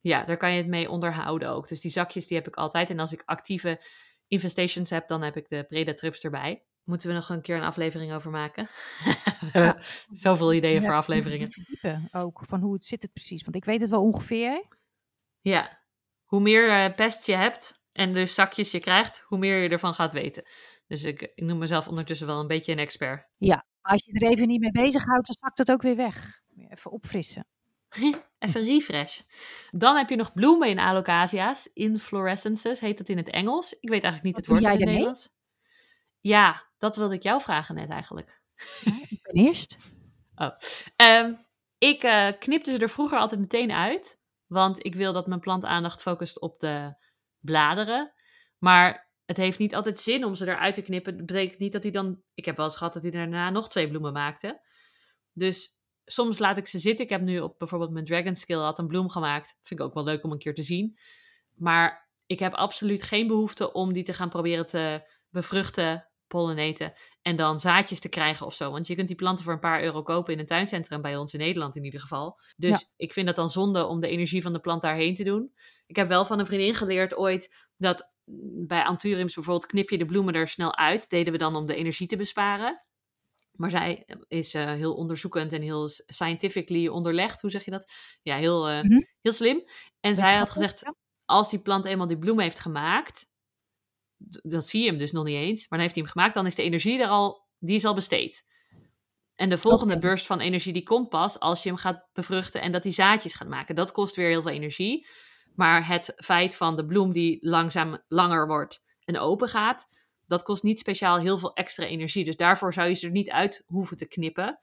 ja, daar kan je het mee onderhouden ook. Dus die zakjes die heb ik altijd. En als ik actieve infestations heb, dan heb ik de predatrips erbij. Moeten we nog een keer een aflevering over maken? [LAUGHS] Zoveel ideeën Ja, voor afleveringen. verdiepen ook, van hoe het zit het precies. Want ik weet het wel ongeveer. Ja, hoe meer eh, pest je hebt en dus zakjes je krijgt, hoe meer je ervan gaat weten. Dus ik, ik noem mezelf ondertussen wel een beetje een expert. Maar als je er even niet mee bezighoudt, dan zakt het ook weer weg. Even opfrissen. [LAUGHS] Even refresh. Dan heb je nog bloemen in alocasia's. Inflorescences heet het in het Engels. Ik weet eigenlijk niet Wat het woord in het? Nederlands. Ja, dat wilde ik jou vragen net eigenlijk. Ik ben eerst. [LAUGHS] Ehm, ik eh, knipte ze er vroeger altijd meteen uit. Want ik wil dat mijn plant aandacht focust op de bladeren. Maar het heeft niet altijd zin om ze eruit te knippen. Dat betekent niet dat hij dan... Ik heb wel eens gehad dat hij daarna nog twee bloemen maakte. Dus soms laat ik ze zitten. Ik heb nu op bijvoorbeeld mijn Dragon Skill had een bloem gemaakt. Vind ik ook wel leuk om een keer te zien. Maar ik heb absoluut geen behoefte om die te gaan proberen te bevruchten, pollinaten en dan zaadjes te krijgen of zo. Want je kunt die planten voor een paar euro kopen in een tuincentrum, bij ons in Nederland in ieder geval. Dus Ja. ik vind dat dan zonde om de energie van de plant daarheen te doen. Ik heb wel van een vriendin geleerd ooit dat bij Anthuriums bijvoorbeeld knip je de bloemen er snel uit. Deden we dan om de energie te besparen. Maar zij is eh, heel onderzoekend en heel scientifically onderlegd. Hoe zeg je dat? Ja, heel, eh, Mhm. heel slim. En zij had gezegd, ja. als die plant eenmaal die bloem heeft gemaakt, dan zie je hem dus nog niet eens, maar dan heeft hij hem gemaakt, dan is de energie er al, die is al besteed. En de volgende burst van energie die komt pas als je hem gaat bevruchten en dat hij zaadjes gaat maken. Dat kost weer heel veel energie. Maar het feit van de bloem die langzaam langer wordt en open gaat, dat kost niet speciaal heel veel extra energie. Dus daarvoor zou je ze er niet uit hoeven te knippen.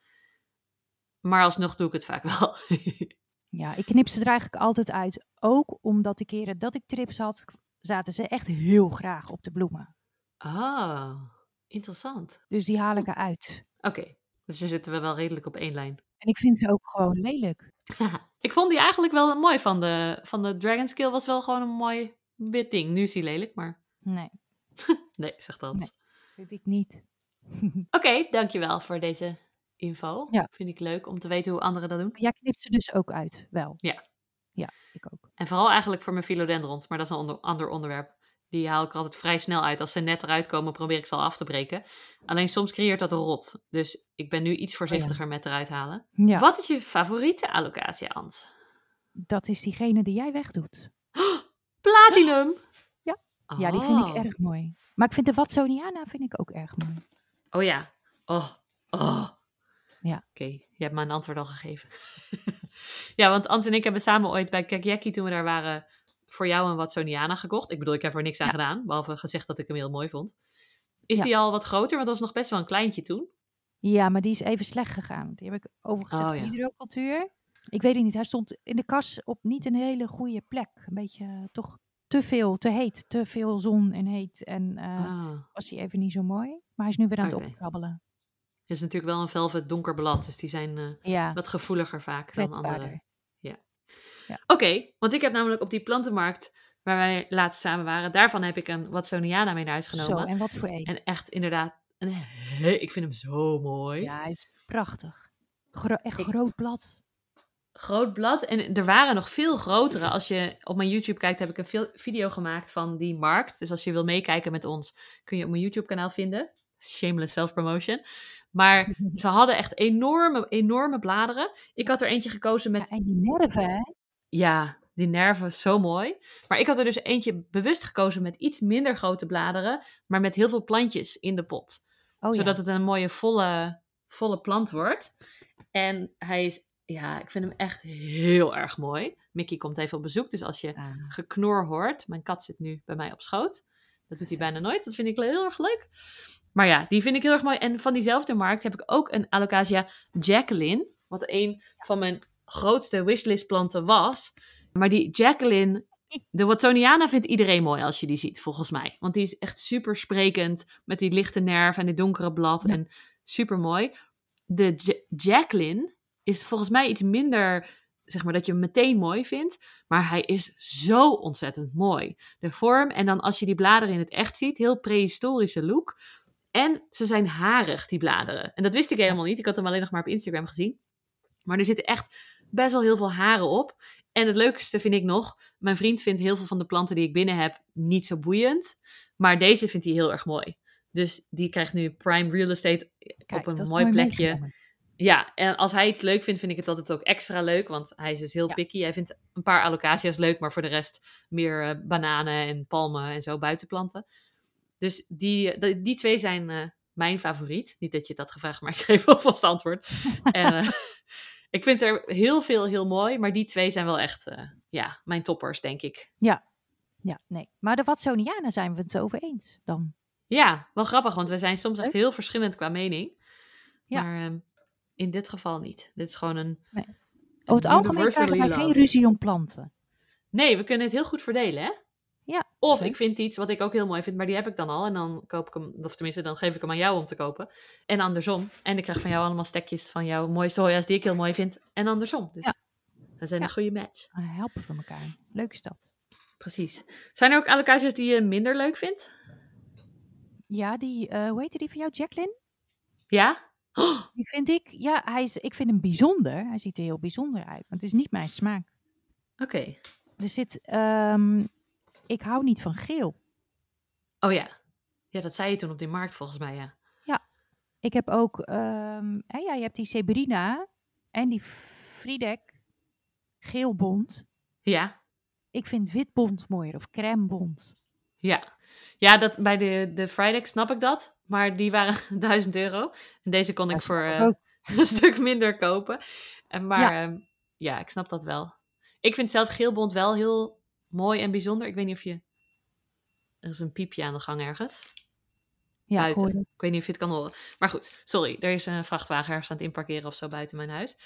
Maar alsnog doe ik het vaak wel. [LAUGHS] Ja, ik knip ze er eigenlijk altijd uit. Ook omdat de keren dat ik trips had, zaten ze echt heel graag op de bloemen. ah, interessant. Dus die haal ik eruit. Oké, dus we zitten we wel redelijk op één lijn. En ik vind ze ook gewoon lelijk. [LAUGHS] ik vond die eigenlijk wel mooi van de, van de Dragon Skill. Was wel gewoon een mooi wit ding. Nu is hij lelijk, maar Nee, [LAUGHS] nee, zeg dat. Nee. vind ik niet. [LAUGHS] Oké, dankjewel voor deze info. Ja. Vind ik leuk om te weten hoe anderen dat doen. Jij knipt ze dus ook uit, wel? Ja. Ja, ik ook. En vooral eigenlijk voor mijn philodendrons, maar dat is een onder- ander onderwerp. Die haal ik altijd vrij snel uit. Als ze net eruit komen, probeer ik ze al af te breken. Alleen soms creëert dat rot. Dus ik ben nu iets voorzichtiger met eruit halen. Ja, Wat is je favoriete allocatie, Ans? dat is diegene die jij wegdoet. Platinum! [GASPS] Ja. Ja, die vind ik Oh. erg mooi. Maar ik vind de Watsoniana vind ik ook erg mooi. Oh ja. Oh. Oh. Ja. Oké, je hebt me een antwoord al gegeven. [LAUGHS] ja, want Ans en ik hebben samen ooit bij Kakjeki, toen we daar waren, voor jou een Watsoniana gekocht. Ik bedoel, ik heb er niks aan Ja. gedaan, behalve gezegd dat ik hem heel mooi vond. Is Ja. die al wat groter? Want dat was nog best wel een kleintje toen. Ja, maar die is even slecht gegaan. Die heb ik overgezet Oh, ja. hydrocultuur. Ik weet het niet. Hij stond in de kas op niet een hele goede plek. Een beetje eh, toch te veel, te heet. Te veel zon en heet. En eh, Ah. was hij even niet zo mooi. Maar hij is nu weer aan het opkrabbelen. Het is natuurlijk wel een velvet donker blad, dus die zijn eh, Ja, wat gevoeliger vaak dan andere. Oké, want ik heb namelijk op die plantenmarkt waar wij laatst samen waren, daarvan heb ik een Watsoniana mee naar huis Zo, genomen. en wat voor een. En echt inderdaad, een he- ik vind hem zo mooi. Ja, hij is prachtig. Gro- echt Ik- groot blad. Groot blad. En er waren nog veel grotere. Als je op mijn YouTube kijkt, heb ik een video gemaakt van die markt. Dus als je wil meekijken met ons, kun je op mijn YouTube kanaal vinden. Shameless self-promotion. Maar [LAUGHS] ze hadden echt enorme, enorme bladeren. Ik had er eentje gekozen Ja, met en die nerven, hè? Ja, die nerven, zo mooi. Maar ik had er dus eentje bewust gekozen met iets minder grote bladeren, maar met heel veel plantjes in de pot. Oh zodat ja. het een mooie volle, volle plant wordt. En hij is, ja, ik vind hem echt heel erg mooi. Mickey komt even op bezoek, dus als je Ah, geknor hoort, mijn kat zit nu bij mij op schoot. Dat doet hij bijna nooit, dat vind ik heel erg leuk. Maar ja, die vind ik heel erg mooi. En van diezelfde markt heb ik ook een Alocasia Jacqueline, wat een van mijn grootste wishlistplanten was. Maar die Jacqueline, de Watsoniana vindt iedereen mooi als je die ziet, volgens mij. Want die is echt super sprekend, met die lichte nerf en die donkere blad. Ja. En super mooi. De Ja- Jacqueline is volgens mij iets minder, zeg maar, dat je hem meteen mooi vindt. Maar hij is zo ontzettend mooi. De vorm en dan als je die bladeren in het echt ziet, heel prehistorische look. En ze zijn harig, die bladeren. En dat wist ik helemaal niet. Ik had hem alleen nog maar op Instagram gezien. Maar er zitten echt best wel heel veel haren op. En het leukste vind ik nog, mijn vriend vindt heel veel van de planten die ik binnen heb niet zo boeiend. Maar deze vindt hij heel erg mooi. Dus die krijgt nu prime real estate kijk, op een dat mooi plekje. meegenomen. Ja, en als hij iets leuk vindt, vind ik het altijd ook extra leuk. Want hij is dus heel Ja. picky. Hij vindt een paar allocaties leuk, maar voor de rest meer eh, bananen en palmen en zo buitenplanten. Dus die, eh, die, die twee zijn eh, mijn favoriet. Niet dat je had gevraagd, maar ik geef [LAUGHS] alvast antwoord. en, [LAUGHS] ik vind er heel veel heel mooi, maar die twee zijn wel echt eh, ja, mijn toppers, denk ik. Ja, nee. Maar de Watsoniana zijn we het over eens dan. Ja, wel grappig, want we zijn soms echt heel verschillend qua mening. Ja. Maar ehm, in dit geval niet. Dit is gewoon een. Nee. Over het algemeen krijgen wij geen ruzie om planten. Nee, we kunnen het heel goed verdelen, hè? Ja, Of ik vind iets wat ik ook heel mooi vind, maar die heb ik dan al. En dan koop ik hem, of tenminste, dan geef ik hem aan jou om te kopen. En andersom. En ik krijg van jou allemaal stekjes van jouw mooiste hoja's die ik heel mooi vind. En andersom. Dus Ja. dat zijn Ja. een goede match. We helpen van elkaar. Leuk is dat. Precies. Zijn er ook allocaties die je minder leuk vindt? Ja, die, eh hoe heette die van jou? Jacqueline? Ja? Oh, [GASPS] Die vind ik, ja, hij is, ik vind hem bijzonder. Hij ziet er heel bijzonder uit, maar het is niet mijn smaak. Oké. Er zit, ehm, ik hou niet van geel. Oh ja. Ja, dat zei je toen op die markt volgens mij, ja. Ik heb ook, ehm, hè, ja, je hebt die Sebrina en die Friedek geelbond. Ja, Ik vind witbond mooier of crèmebond. ja. Ja, dat, bij de, de Friday snap ik dat. Maar die waren [LAUGHS] 1000 euro. En deze kon ik Dat voor eh, [LAUGHS] een stuk minder kopen. En maar Ja. ja. ja, ik snap dat wel. Ik vind zelf geelbond wel heel mooi en bijzonder. Ik weet niet of je... Er is een piepje aan de gang ergens. Ja, ik buiten. hoor het. Ik weet niet of je het kan horen. Maar goed, sorry. Er is een vrachtwagen ergens aan het inparkeren of zo buiten mijn huis.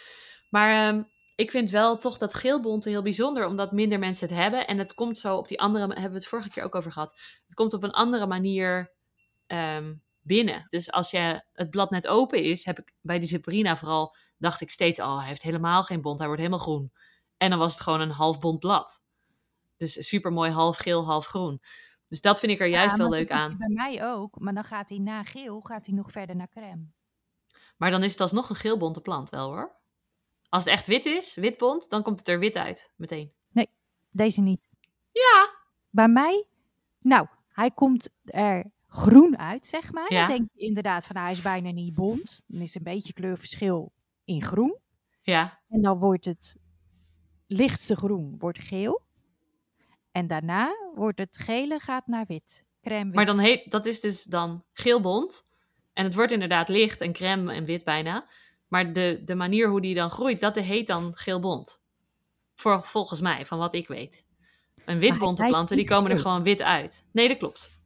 Maar ehm, ik vind wel toch dat geelbonte heel bijzonder, omdat minder mensen het hebben. En het komt zo op die andere, hebben we het vorige keer ook over gehad. Het komt op een andere manier ehm, binnen. Dus als je het blad net open is, heb ik bij die Zebrina vooral, dacht ik steeds, oh, hij heeft helemaal geen bont, hij wordt helemaal groen. En dan was het gewoon een half bont blad. Dus super mooi half geel, half groen. Dus dat vind ik er juist Ja, wel leuk aan. Bij mij ook, maar dan gaat hij na geel, gaat hij nog verder naar crème. Maar dan is het alsnog een geelbonte plant wel hoor. Als het echt wit is, witbont, dan komt het er wit uit, meteen. Deze niet. Ja. Bij mij, nou, hij komt er groen uit, zeg maar. Ja. Dan denk je inderdaad van, hij is bijna niet bont. Dan is een beetje kleurverschil in groen. Ja, En dan wordt het lichtste groen wordt geel. En daarna wordt het gele gaat naar wit. Crème wit. maar dan heet, dat is dus dan geelbont. En het wordt inderdaad licht en crème en wit bijna. Maar de, de manier hoe die dan groeit, dat heet dan geelbont. Voor, volgens mij, van wat ik weet. En witbonte planten, die komen er gewoon wit uit. Nee, dat klopt.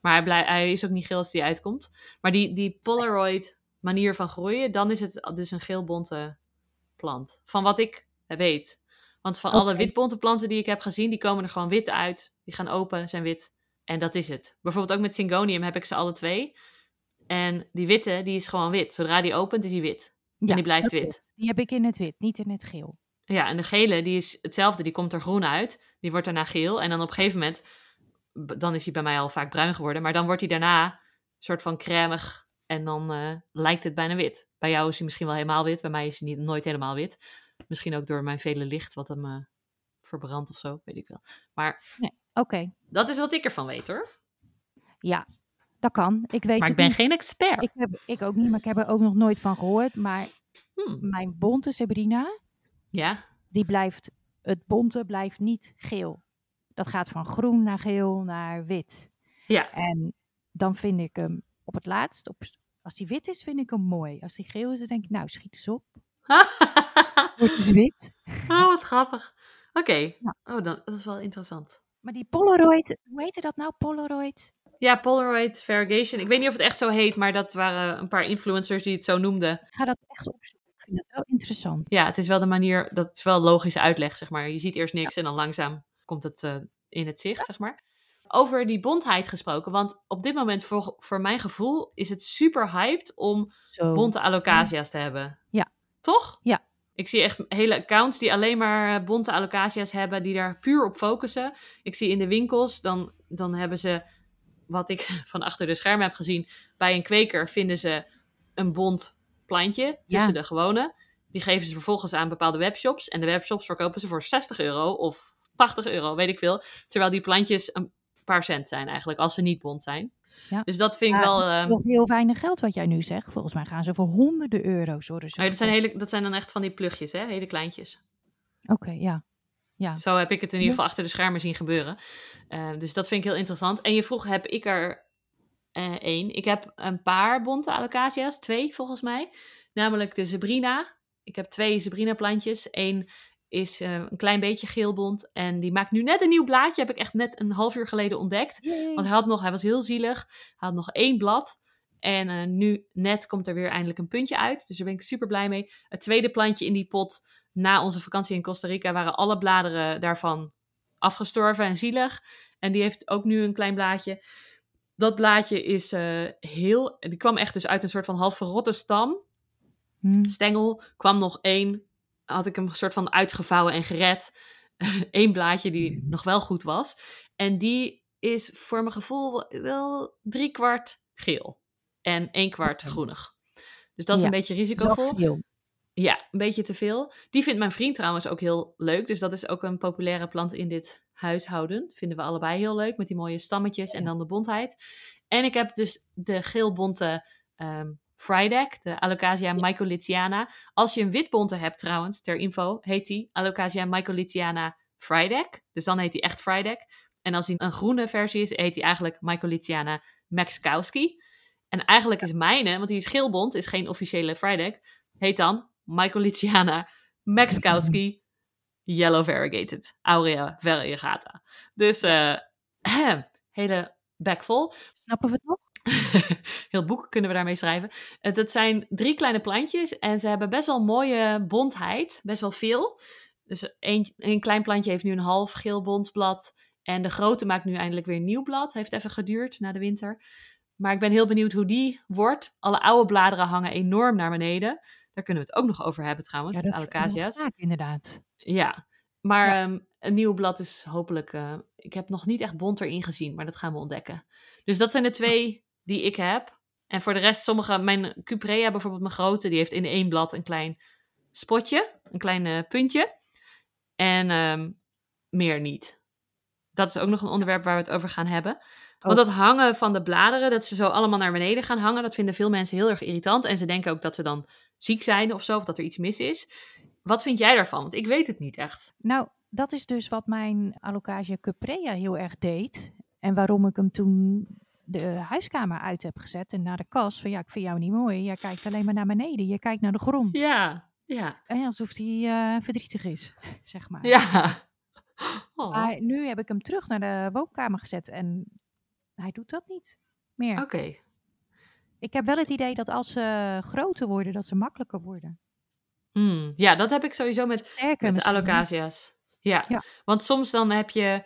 Maar hij, blij, hij is ook niet geel als die uitkomt. Maar die, die Polaroid manier van groeien, dan is het dus een geelbonte plant. Van wat ik weet. Want van alle witbonte planten die ik heb gezien, die komen er gewoon wit uit. Die gaan open, zijn wit. En dat is het. Bijvoorbeeld ook met Syngonium heb ik ze alle twee. En die witte, die is gewoon wit. Zodra die opent, is die wit. Ja, en die blijft wit. Die heb ik in het wit, niet in het geel. Ja, en de gele, die is hetzelfde. Die komt er groen uit. Die wordt daarna geel. En dan op een gegeven moment, dan is hij bij mij al vaak bruin geworden. Maar dan wordt hij daarna een soort van crèmig. En dan eh, lijkt het bijna wit. Bij jou is hij misschien wel helemaal wit. Bij mij is hij niet, nooit helemaal wit. Misschien ook door mijn vele licht wat hem eh, verbrandt of zo. Weet ik wel. Maar Oké, dat is wat ik ervan weet hoor. ja, dat kan. Ik weet Maar ik ben niet. geen expert. Ik, heb, ik ook niet, maar ik heb er ook nog nooit van gehoord. Maar Hmm. mijn bonte Sabrina, Ja, die blijft, het bonte blijft niet geel. Dat gaat van groen naar geel naar wit. ja. En dan vind ik hem op het laatst, op, als die wit is, vind ik hem mooi. Als die geel is, dan denk ik, nou, schiet eens op. [LAUGHS] [LAUGHS] Wordt wit. oh, wat grappig. Oké. Ja. Oh, dan, dat is wel interessant. Maar die Polaroid, hoe heette dat nou, Polaroid? Ja, Polaroid Variegation. Ik weet niet of het echt zo heet, maar dat waren een paar influencers die het zo noemden. Ik ga dat echt opzoeken. Ik vind dat wel interessant. Ja, het is wel de manier, dat is wel logische uitleg, zeg maar. Je ziet eerst niks en dan langzaam komt het eh, in het zicht, zeg maar. Over die bondheid gesproken, want op dit moment, voor, voor mijn gevoel, is het super hyped om Zo. bonte alocasia's te hebben. Ja. Toch? Ja. Ik zie echt hele accounts die alleen maar eh, bonte alocasia's hebben, die daar puur op focussen. Ik zie in de winkels, dan, dan hebben ze, wat ik [LAUGHS] van achter de schermen heb gezien, bij een kweker vinden ze een bont plantje tussen Ja. de gewone. Die geven ze vervolgens aan bepaalde webshops. En de webshops verkopen ze voor 60 euro of 80 euro, weet ik veel. Terwijl die plantjes een paar cent zijn eigenlijk, als ze niet bont zijn. Ja. Dus dat vind ik wel... dat is ehm, nog heel weinig geld wat jij nu zegt. Volgens mij gaan ze voor honderden euro's worden ze Oh dat, zijn hele, dat zijn dan echt van die plugjes, hè? Hele kleintjes. Oké, ja. Ja. Zo heb ik het in ieder Ja. geval achter de schermen zien gebeuren. Eh, dus dat vind ik heel interessant. En je vroeg, heb ik er eh, één? Ik heb een paar bonte alocasia's, twee volgens mij. Namelijk de Sabrina. Ik heb twee Sabrina plantjes. Eén is eh, een klein beetje geelbont. En die maakt nu net een nieuw blaadje. Heb ik echt net een half uur geleden ontdekt. Yay. Want hij, had nog, hij was heel zielig. Hij had nog één blad. En eh, nu net komt er weer eindelijk een puntje uit. Dus daar ben ik super blij mee. Het tweede plantje in die pot na onze vakantie in Costa Rica waren alle bladeren daarvan afgestorven en zielig. En die heeft ook nu een klein blaadje. Dat blaadje is eh, heel. Die kwam echt dus uit een soort van half verrotte stam. Hm. Stengel kwam nog één. Had ik hem een soort van uitgevouwen en gered. [LAUGHS] Eén blaadje die nog wel goed was. En die is voor mijn gevoel wel drie kwart geel. En één kwart groenig. Dus dat is Ja, een beetje risicovol. Ja, een beetje te veel. Die vindt mijn vriend trouwens ook heel leuk. Dus dat is ook een populaire plant in dit huishouden. Vinden we allebei heel leuk. Met die mooie stammetjes en dan de bontheid. En ik heb dus de geelbonte ehm Frydek, de Alocasia mycolithiana. Als je een witbonte hebt trouwens, ter info, heet die Alocasia mycolithiana Frydek. Dus dan heet die echt Frydek. En als hij een groene versie is, heet die eigenlijk Mycolithiana Maxkowski. En eigenlijk is mijne, want die is geelbont, is geen officiële Frydek, heet dan Mycolithiana Maxkowski [LAUGHS] Yellow Variegated Aurea variegata. Dus eh [CLEARS THROAT] hele bek vol. Snappen we het nog? [LAUGHS] Heel boek kunnen we daarmee schrijven. Eh, dat zijn drie kleine plantjes en ze hebben best wel mooie bontheid, best wel veel. Dus één, één klein plantje heeft nu een half geel bont blad en de grote maakt nu eindelijk weer een nieuw blad. Heeft even geduurd na de winter. Maar ik ben heel benieuwd hoe die wordt. Alle oude bladeren hangen enorm naar beneden. Daar kunnen we het ook nog over hebben trouwens, Ja, met alocasia's. vaak inderdaad. Ja, maar Ja. ehm, een nieuw blad is hopelijk. eh, ik heb nog niet echt bont erin gezien, maar dat gaan we ontdekken. Dus dat zijn de twee die ik heb. En voor de rest, sommige. Mijn Cuprea, bijvoorbeeld mijn grote, die heeft in één blad een klein spotje, een klein eh, puntje. En ehm, meer niet. Dat is ook nog een onderwerp waar we het over gaan hebben. Want Oh. dat hangen van de bladeren, dat ze zo allemaal naar beneden gaan hangen, dat vinden veel mensen heel erg irritant. En ze denken ook dat ze dan ziek zijn of zo, of dat er iets mis is. Wat vind jij daarvan? Want ik weet het niet echt. Nou, dat is dus wat mijn Alocasia cuprea heel erg deed. En waarom ik hem toen de huiskamer uit heb gezet en naar de kast. Van ja, ik vind jou niet mooi. Jij kijkt alleen maar naar beneden. Je kijkt naar de grond. Ja, ja, En alsof hij eh, verdrietig is, [LAUGHS] zeg maar. ja. Oh, Oké. Maar nu heb ik hem terug naar de woonkamer gezet en hij doet dat niet meer. Ik heb wel het idee dat als ze groter worden, dat ze makkelijker worden. Hmm, Ja, dat heb ik sowieso met, Sterker met misschien. Ja. Ja. want soms dan heb je...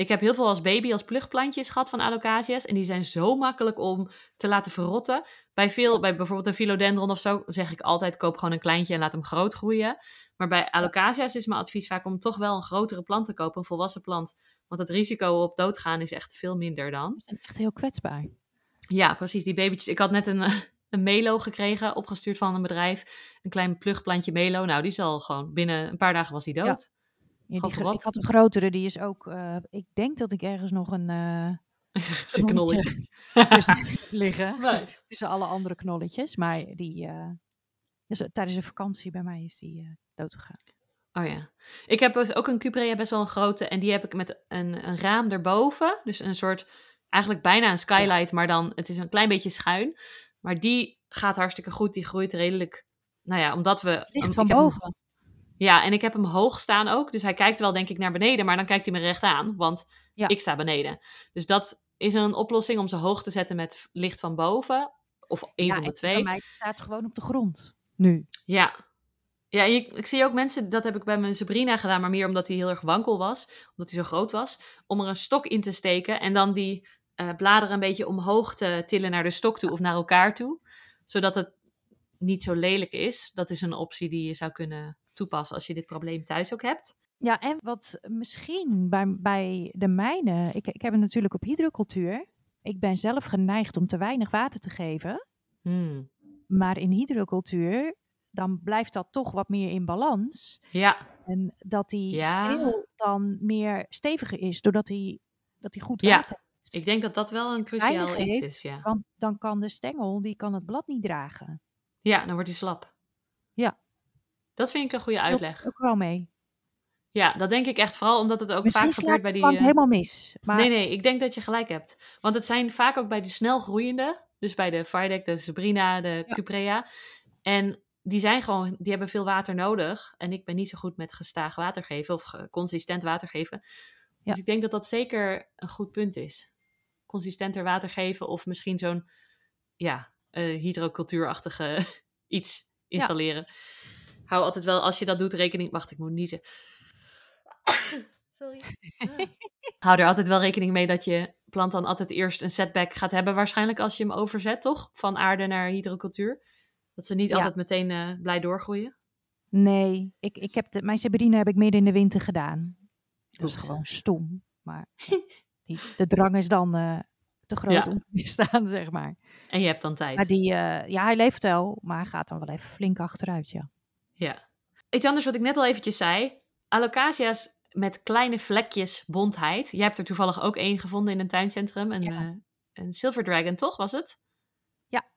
Ik heb heel veel als baby als plugplantjes gehad van alocasia's. En die zijn zo makkelijk om te laten verrotten. Bij, veel, bij bijvoorbeeld een philodendron of zo zeg ik altijd... koop gewoon een kleintje en laat hem groot groeien. Maar bij alocasia's is mijn advies vaak om toch wel een grotere plant te kopen. Een volwassen plant. Want het risico op doodgaan is echt veel minder dan. Ze zijn echt heel kwetsbaar. Ja, precies. Die babytjes. Ik had net een, [LAUGHS] een melo gekregen, opgestuurd van een bedrijf. Een klein plugplantje melo. Nou, die is al gewoon binnen een paar dagen was die Ja. dood. Ja, Die, ik had een grotere, die is ook. eh, ik denk dat ik ergens nog een [LAUGHS] uh, knolletje. [LAUGHS] tussen [LAUGHS] liggen. Nice. Tussen alle andere knolletjes. Maar die. eh, dus tijdens een vakantie bij mij is die uh, doodgegaan. Oh ja. Ik heb dus ook een Cuprea, best wel een grote. En die heb ik met een, een raam erboven. Dus een soort, eigenlijk bijna een skylight. Maar dan, het is een klein beetje schuin. Maar die gaat hartstikke goed. Die groeit redelijk. Nou ja, omdat we. Licht ik van boven. Ja, en ik heb hem hoog staan ook. Dus hij kijkt wel, denk ik, naar beneden. Maar dan kijkt hij me recht aan. Want Ja. ik sta beneden. Dus dat is een oplossing om ze hoog te zetten met licht van boven. Of een Ja, van de twee. Van mij staat gewoon op de grond. Nu. Ja. Ja, ik zie ook mensen, dat heb ik bij mijn Sabrina gedaan, maar meer omdat hij heel erg wankel was, omdat hij zo groot was, om er een stok in te steken en dan die eh, bladeren een beetje omhoog te tillen naar de stok toe of naar elkaar toe, zodat het niet zo lelijk is. Dat is een optie die je zou kunnen toepassen als je dit probleem thuis ook hebt. Ja, en wat misschien bij, bij de mijne. Ik, ik heb het natuurlijk op hydrocultuur. Ik ben zelf geneigd om te weinig water te geven. Hmm. Maar in hydrocultuur, dan blijft dat toch wat meer in balans. Ja, En dat die Ja. steel dan meer steviger is, doordat hij, dat hij goed Ja. water heeft. ik denk dat dat wel een cruciaal iets is, ja. Want dan kan de stengel, die kan het blad niet dragen. Ja, dan wordt hij slap. Ja. Dat vind ik een goede uitleg. ook wel mee. Ja, dat denk ik echt vooral omdat het ook Misschien vaak gebeurt bij die... plank eh, helemaal mis. Maar Nee, nee, ik denk dat je gelijk hebt. Want het zijn vaak ook bij de snel groeiende, dus bij de Fridek, de Sabrina, de Ja. Cuprea. En die zijn gewoon, die hebben veel water nodig. En ik ben niet zo goed met gestaag water geven of consistent water geven. Dus Ja. ik denk dat dat zeker een goed punt is. Consistenter water geven of misschien zo'n, ja, eh hydrocultuurachtige [LAUGHS] iets installeren. Hou altijd wel, als je dat doet, rekening... Wacht, ik moet niezen. [COUGHS] Sorry. [LAUGHS] Hou er altijd wel rekening mee dat je plant dan altijd eerst een setback gaat hebben. Waarschijnlijk als je hem overzet, toch? Van aarde naar hydrocultuur. Dat ze niet Ja. altijd meteen eh, blij doorgroeien. nee, ik, ik heb de, mijn Sabrina heb ik midden in de winter gedaan. Dat is gewoon stom. Maar [LAUGHS] die, de drang is dan eh, te groot Ja. om te weerstaan, [LAUGHS] zeg maar. En je hebt dan tijd. Maar die, eh, ja, hij leeft wel, maar hij gaat dan wel even flink achteruit, ja. Ja. Iets anders wat ik net al eventjes zei. Alocacia's met kleine vlekjes bontheid. Jij hebt er toevallig ook één gevonden in een tuincentrum. Een, Ja. eh, een Silver Dragon, toch was het? Ja.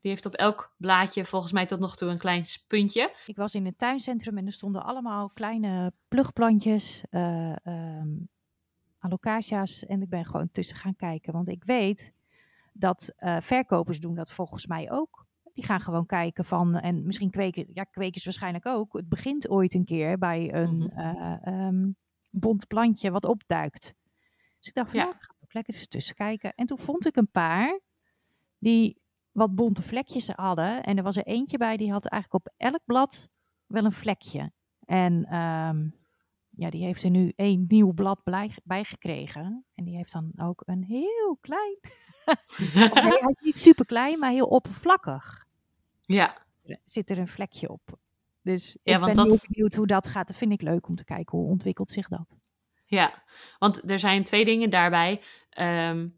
Die heeft op elk blaadje volgens mij tot nog toe een klein puntje. Ik was in het tuincentrum en er stonden allemaal kleine plugplantjes, ehm, alocacia's. En ik ben gewoon tussen gaan kijken, want ik weet dat eh, verkopers doen dat volgens mij ook. Die gaan gewoon kijken van, en misschien kweken, ja, kwekers waarschijnlijk ook. Het begint ooit een keer bij een ehm, bont plantje wat opduikt. Dus ik dacht van, Ja. nou, ik ga ook lekker eens tussen kijken. En toen vond ik een paar die wat bonte vlekjes hadden. En er was er eentje bij, die had eigenlijk op elk blad wel een vlekje. En ehm, ja, die heeft er nu één nieuw blad bij gekregen. En die heeft dan ook een heel klein... [LAUGHS] Nee, hij is niet super klein, maar heel oppervlakkig. Ja, Zit er een vlekje op. Dus Ja, ik want ben heel dat- benieuwd hoe dat gaat. Dat vind ik leuk om te kijken. Hoe ontwikkelt zich dat? ja. Want er zijn twee dingen daarbij. Ehm,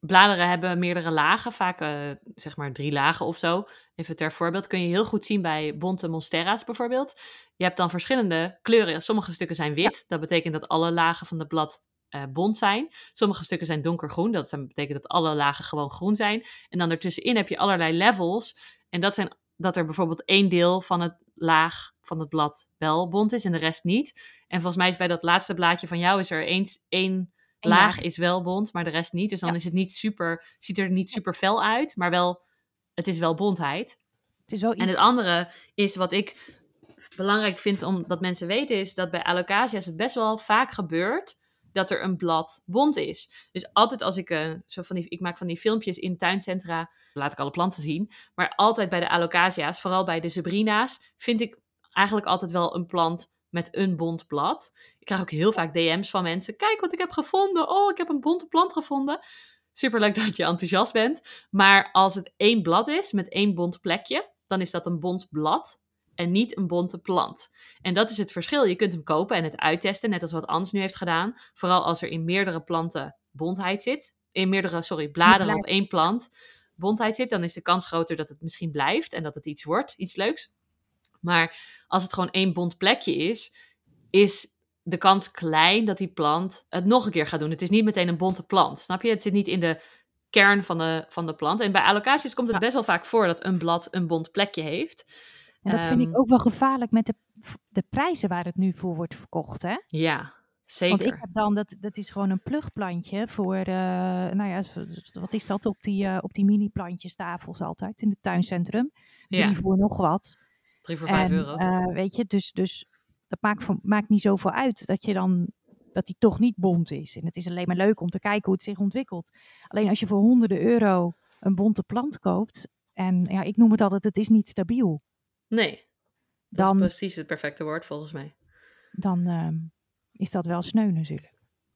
bladeren hebben meerdere lagen, vaak eh, zeg maar drie lagen of zo. Even ter voorbeeld kun je heel goed zien bij bonte monstera's bijvoorbeeld. Je hebt dan verschillende kleuren. Sommige stukken zijn wit. Dat betekent dat alle lagen van het blad eh, bont zijn. Sommige stukken zijn donkergroen. Dat betekent dat alle lagen gewoon groen zijn. En dan ertussenin heb je allerlei levels. En dat zijn dat er bijvoorbeeld één deel van het laag van het blad wel bont is en de rest niet. En volgens mij is bij dat laatste blaadje van jou is er eens één laag is wel bont, maar de rest niet. Dus dan Ja. is het niet super, ziet er niet super fel uit, maar wel, het is wel bontheid. Het is wel iets... En het andere is wat ik belangrijk vind om dat mensen weten, is dat bij alocacia's het best wel vaak gebeurt dat er een blad bont is. Dus altijd als ik, eh, zo van die, ik maak van die filmpjes in tuincentra, laat ik alle planten zien, maar altijd bij de alocacia's, vooral bij de zebrina's, vind ik eigenlijk altijd wel een plant met een bont blad. Ik krijg ook heel vaak DM's van mensen, kijk wat ik heb gevonden, oh ik heb een bonte plant gevonden. Superleuk dat je enthousiast bent. Maar als het één blad is met één bont plekje, dan is dat een bont blad en niet een bonte plant. En dat is het verschil. Je kunt hem kopen en het uittesten, net als wat Ans nu heeft gedaan. Vooral als er in meerdere planten bontheid zit. In meerdere, sorry, bladeren op één plant bontheid zit, dan is de kans groter dat het misschien blijft en dat het iets wordt, iets leuks. Maar als het gewoon één bont plekje is, is de kans klein dat die plant het nog een keer gaat doen. Het is niet meteen een bonte plant, snap je? Het zit niet in de kern van de, van de plant. En bij allocaties komt het best wel vaak voor dat een blad een bont plekje heeft. En dat vind Ehm, ik ook wel gevaarlijk met de, de prijzen waar het nu voor wordt verkocht, hè? Ja, zeker. Want ik heb dan, dat, dat is gewoon een plugplantje voor, eh, nou ja, wat is dat op die, eh, op die mini-plantjestafels altijd in het tuincentrum. Drie ja, voor nog wat. drie voor vijf euro. eh, weet je, dus, dus dat maakt, voor, maakt niet zoveel uit dat je dan, dat die toch niet bont is. En het is alleen maar leuk om te kijken hoe het zich ontwikkelt. Alleen als je voor honderden euro een bonte plant koopt, en ja, ik noem het altijd, het is niet stabiel. nee, dat Dan, is precies het perfecte woord volgens mij. dan ehm, is dat wel sneu natuurlijk.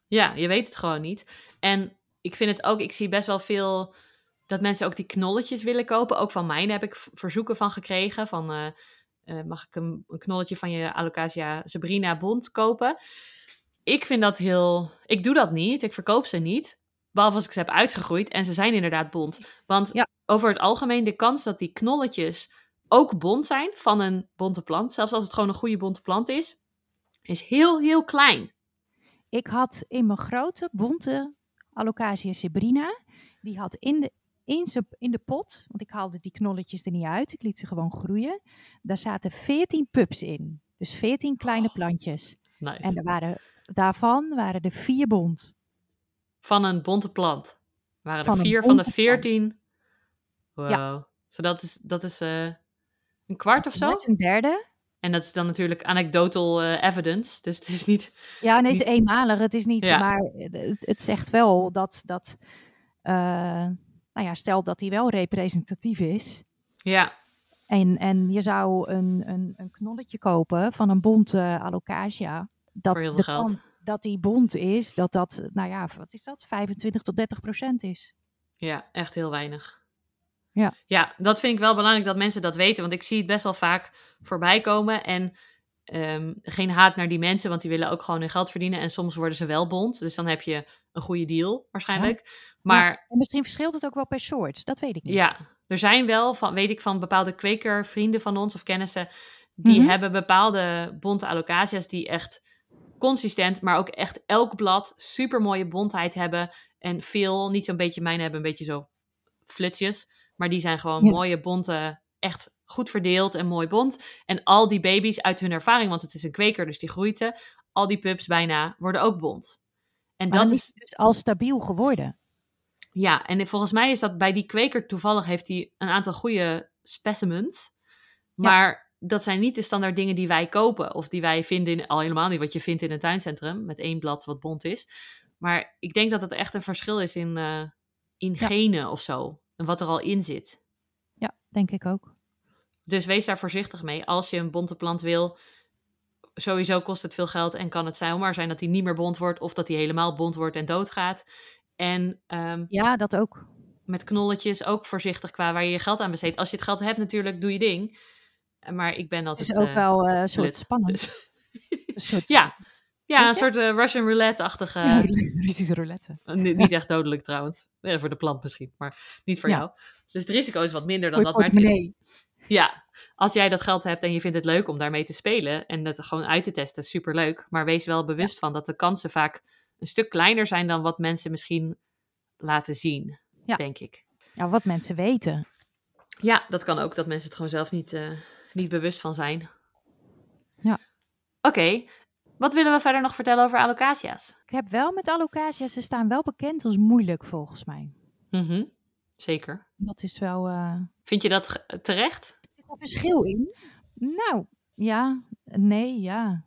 Ja, je weet het gewoon niet. En ik vind het ook, ik zie best wel veel dat mensen ook die knolletjes willen kopen. Ook van mij heb ik verzoeken van gekregen. Van eh, eh, mag ik een, een knolletje van je Alocasia Sabrina Bond kopen? Ik vind dat heel. Ik doe dat niet. Ik verkoop ze niet. Behalve als ik ze heb uitgegroeid. En ze zijn inderdaad bont. Want Ja. over het algemeen, de kans dat die knolletjes ook bont zijn van een bonte plant, zelfs als het gewoon een goede bonte plant is, is heel, heel klein. Ik had in mijn grote, bonte Alocasia Sabrina, die had in de, in, de pot, want ik haalde die knolletjes er niet uit, ik liet ze gewoon groeien. Daar zaten 14 pups in. Dus 14 kleine plantjes. Nice. En er waren, daarvan waren er vier bont. Van een bonte plant. Waren Van er vier van de bonte plant. veertien. Wow. Zo dat is, dat is eh, een kwart of zo. Een derde. En dat is dan natuurlijk anecdotal eh, evidence. Dus het is niet... Ja, nee, het is eenmalig. Het is niet, Ja. maar het, het zegt wel dat, dat eh, nou ja, stel dat hij wel representatief is. Ja, En, en je zou een, een, een knolletje kopen van een bonte alocasia. Dat de veel geld. kans dat die bont is, dat dat, nou ja, wat is dat? 25 tot 30 procent is. ja, echt heel weinig. Ja. Ja, dat vind ik wel belangrijk dat mensen dat weten. Want ik zie het best wel vaak voorbij komen. En ehm, geen haat naar die mensen, want die willen ook gewoon hun geld verdienen. En soms worden ze wel bond. Dus dan heb je een goede deal waarschijnlijk. Maar Ja, en misschien verschilt het ook wel per soort. Dat weet ik niet. ja, er zijn wel, van, weet ik van bepaalde kwekervrienden van ons of kennissen, die Mhm. hebben bepaalde bonte alocasia's die echt consistent, maar ook echt elk blad super mooie bontheid hebben. En veel, niet zo'n beetje mijne hebben een beetje zo flutjes, maar die zijn gewoon Ja. mooie bonte, echt goed verdeeld en mooi bont. En al die baby's uit hun ervaring, want het is een kweker, dus die groeit ze, al die pups bijna worden ook bont. En Maar dat is dus al stabiel geworden. ja, en volgens mij is dat bij die kweker toevallig heeft hij een aantal goede specimens. Maar dat zijn niet de standaard dingen die wij kopen. Of die wij vinden, in, al helemaal niet wat je vindt in een tuincentrum. Met één blad wat bont is. Maar ik denk dat het echt een verschil is in, eh, in Ja. genen of zo. En wat er al in zit. Ja, denk ik ook. Dus wees daar voorzichtig mee. Als je een bonte plant wil, sowieso kost het veel geld. En kan het zomaar zijn dat hij niet meer bont wordt. Of dat hij helemaal bont wordt en doodgaat. En ehm, Ja, dat ook. met knolletjes ook voorzichtig qua waar je je geld aan besteedt. Als je het geld hebt natuurlijk, doe je ding. Maar ik ben Het altijd... is ook eh, wel eh, een soort spannend. Dus- Een soort [LAUGHS] ja, ja een soort eh, Russian roulette-achtige... Ja, [LAUGHS] Russische roulette. niet, niet echt dodelijk trouwens. Voor de plant misschien, maar niet voor Ja. jou. Dus het risico is wat minder dan dat. Maar portemonnee. ja, als jij dat geld hebt en je vindt het leuk om daarmee te spelen en dat gewoon uit te testen, superleuk. Maar wees wel bewust van dat de kansen vaak een stuk kleiner zijn dan wat mensen misschien laten zien, denk ik. Ja, wat mensen weten. Ja, dat kan ook, dat mensen het gewoon zelf niet, eh, niet bewust van zijn. Ja. Oké, wat willen we verder nog vertellen over alocasia's? Ik heb wel met alocasia's, ze staan wel bekend als moeilijk volgens mij. Mhm, Zeker. Dat is wel... eh, Vind je dat terecht? Er zit een verschil in. Nou, ja, nee, ja.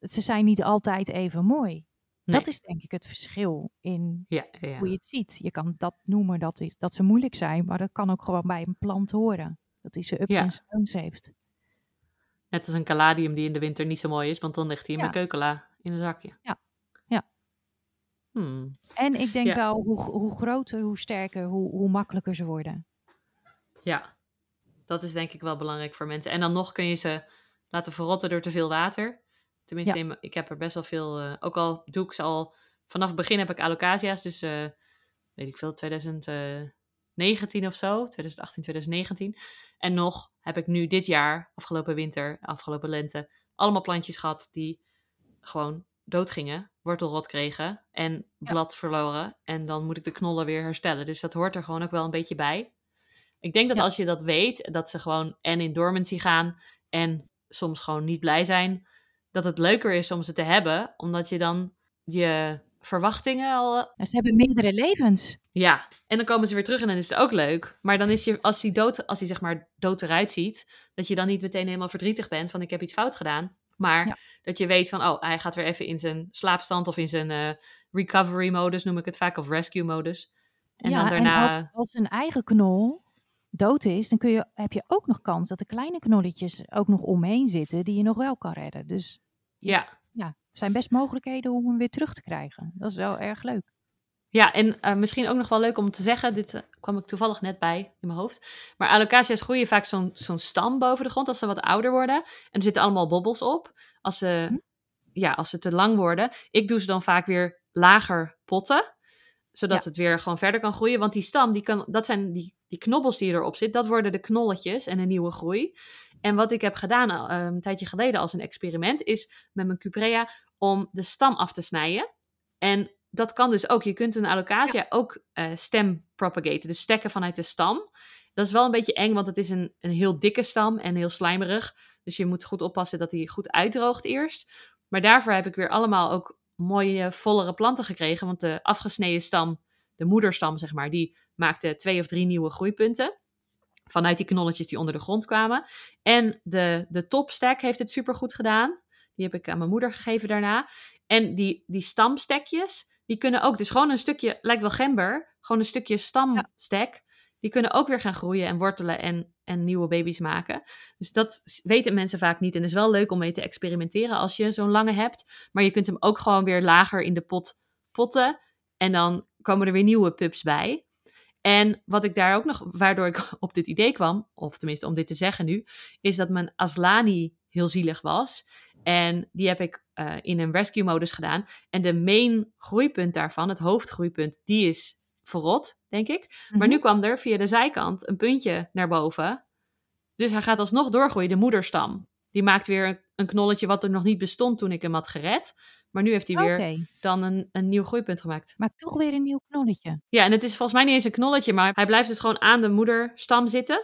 Ze zijn niet altijd even mooi. Nee. Dat is denk ik het verschil in Ja, ja. hoe je het ziet. Je kan dat noemen dat, is, dat ze moeilijk zijn, maar dat kan ook gewoon bij een plant horen. Dat hij zijn ups en zijn downs heeft. Net als een caladium die in de winter niet zo mooi is, want dan ligt hij in Ja. mijn keukenla in een zakje. Ja. Ja. Hmm. En ik denk Ja. wel, hoe, hoe groter, hoe sterker, hoe, hoe makkelijker ze worden. Ja, dat is denk ik wel belangrijk voor mensen. En dan nog kun je ze laten verrotten door te veel water. Tenminste, Ja. ik heb er best wel veel, eh, ook al doe ik ze al, vanaf het begin heb ik alocasia's, dus eh, weet ik veel, 2019 of zo, 2018, 2019. En nog heb ik nu dit jaar, afgelopen winter, afgelopen lente, allemaal plantjes gehad die gewoon doodgingen, wortelrot kregen en blad verloren. En dan moet ik de knollen weer herstellen. Dus dat hoort er gewoon ook wel een beetje bij. Ik denk dat Ja. als je dat weet, dat ze gewoon en in dormancy gaan en soms gewoon niet blij zijn, dat het leuker is om ze te hebben, omdat je dan je verwachtingen al. Nou, ze hebben meerdere levens. Ja, en dan komen ze weer terug en dan is het ook leuk. Maar dan is je, als hij dood, als hij zeg maar dood eruit ziet, dat je dan niet meteen helemaal verdrietig bent van ik heb iets fout gedaan. Maar Ja. dat je weet van, oh, hij gaat weer even in zijn slaapstand of in zijn eh, recovery modus, noem ik het vaak, of rescue modus. En ja, dan daarna. en als, als een eigen knol dood is, dan kun je, heb je ook nog kans dat de kleine knolletjes ook nog omheen zitten die je nog wel kan redden. Dus Ja, ja, zijn best mogelijkheden om hem weer terug te krijgen. Dat is wel erg leuk. Ja, en eh, misschien ook nog wel leuk om te zeggen, dit eh, kwam ik toevallig net bij in mijn hoofd. Maar alocasia's groeien vaak zo'n zo'n stam boven de grond als ze wat ouder worden. En er zitten allemaal bobbels op. Als ze, Hm. ja, als ze te lang worden. Ik doe ze dan vaak weer lager potten. Zodat Ja. het weer gewoon verder kan groeien. Want die stam, die kan, dat zijn die, die knobbels die erop zitten. Dat worden de knolletjes en een nieuwe groei. En wat ik heb gedaan eh, een tijdje geleden als een experiment, is met mijn cuprea om de stam af te snijden. En dat kan dus ook. Je kunt een alocasia ook eh, stem propagaten, dus stekken vanuit de stam. Dat is wel een beetje eng, want het is een, een heel dikke stam en heel slijmerig. Dus je moet goed oppassen dat hij goed uitdroogt eerst. Maar daarvoor heb ik weer allemaal ook mooie, vollere planten gekregen. Want de afgesneden stam, de moederstam zeg maar, die maakte twee of drie nieuwe groeipunten. Vanuit die knolletjes die onder de grond kwamen. En de, de topstek heeft het supergoed gedaan. Die heb ik aan mijn moeder gegeven daarna. En die, die stamstekjes, die kunnen ook, dus gewoon een stukje, lijkt wel gember, gewoon een stukje stamstek. Die kunnen ook weer gaan groeien en wortelen en, en nieuwe baby's maken. Dus dat weten mensen vaak niet. En het is wel leuk om mee te experimenteren als je zo'n lange hebt. Maar je kunt hem ook gewoon weer lager in de pot potten. En dan komen er weer nieuwe pups bij. En wat ik daar ook nog, waardoor ik [LAUGHS] op dit idee kwam, of tenminste om dit te zeggen nu, is dat mijn Aslani heel zielig was. En die heb ik eh, in een rescue modus gedaan. En de main groeipunt daarvan, het hoofdgroeipunt, die is verrot, denk ik. Maar Mhm. nu kwam er via de zijkant een puntje naar boven. Dus hij gaat alsnog doorgroeien, de moederstam. Die maakt weer een- een knolletje wat er nog niet bestond toen ik hem had gered. Maar nu heeft hij weer dan een, een nieuw groeipunt gemaakt. maar toch weer een nieuw knolletje. Ja, en het is volgens mij niet eens een knolletje, maar hij blijft dus gewoon aan de moederstam zitten.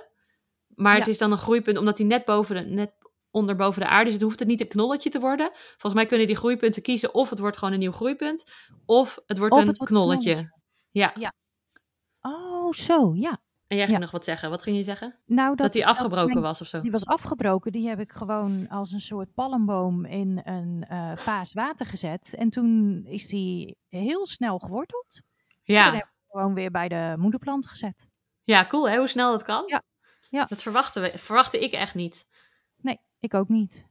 Maar het Ja. is dan een groeipunt omdat hij net, boven de, net onder boven de aarde zit. Hoeft het niet een knolletje te worden. Volgens mij kunnen die groeipunten kiezen of het wordt gewoon een nieuw groeipunt. Of het wordt Of een het wordt een knolletje. knolletje. Ja. Oh, zo, ja. En jij ging Ja. nog wat zeggen. Wat ging je zeggen? Nou, Dat, dat, die dat afgebroken mijn- was of zo. Die was afgebroken. Die heb ik gewoon als een soort palmboom in een eh, vaas water gezet. En toen is die heel snel geworteld. Toen Ja. heb ik gewoon weer bij de moederplant gezet. ja, cool hè, hoe snel dat kan. Ja. Ja. Dat verwachten we, verwachtte ik echt niet. Nee, ik ook niet.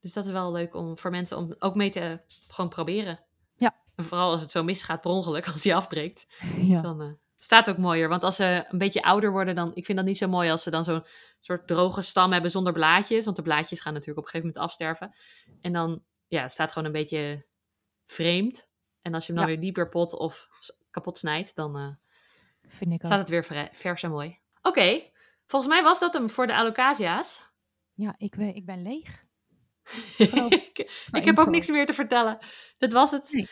Dus dat is wel leuk om voor mensen om ook mee te gewoon proberen. Ja. En vooral als het zo misgaat per ongeluk, [LAUGHS] als die afbreekt. Ja. Dan eh, staat ook mooier. Want als ze een beetje ouder worden, dan. Ik vind dat niet zo mooi als ze dan zo'n soort droge stam hebben zonder blaadjes. Want de blaadjes gaan natuurlijk op een gegeven moment afsterven. En dan ja, het staat gewoon een beetje vreemd. En als je hem dan Ja. weer dieper pot of kapot snijdt, dan eh, Vind ik ook. staat het weer vers en mooi. Oké, volgens mij was dat hem voor de alocasia's. Ja, ik, we- ik ben leeg. [LAUGHS] Ik, ik heb ook niks meer te vertellen. Dat was het. Nee.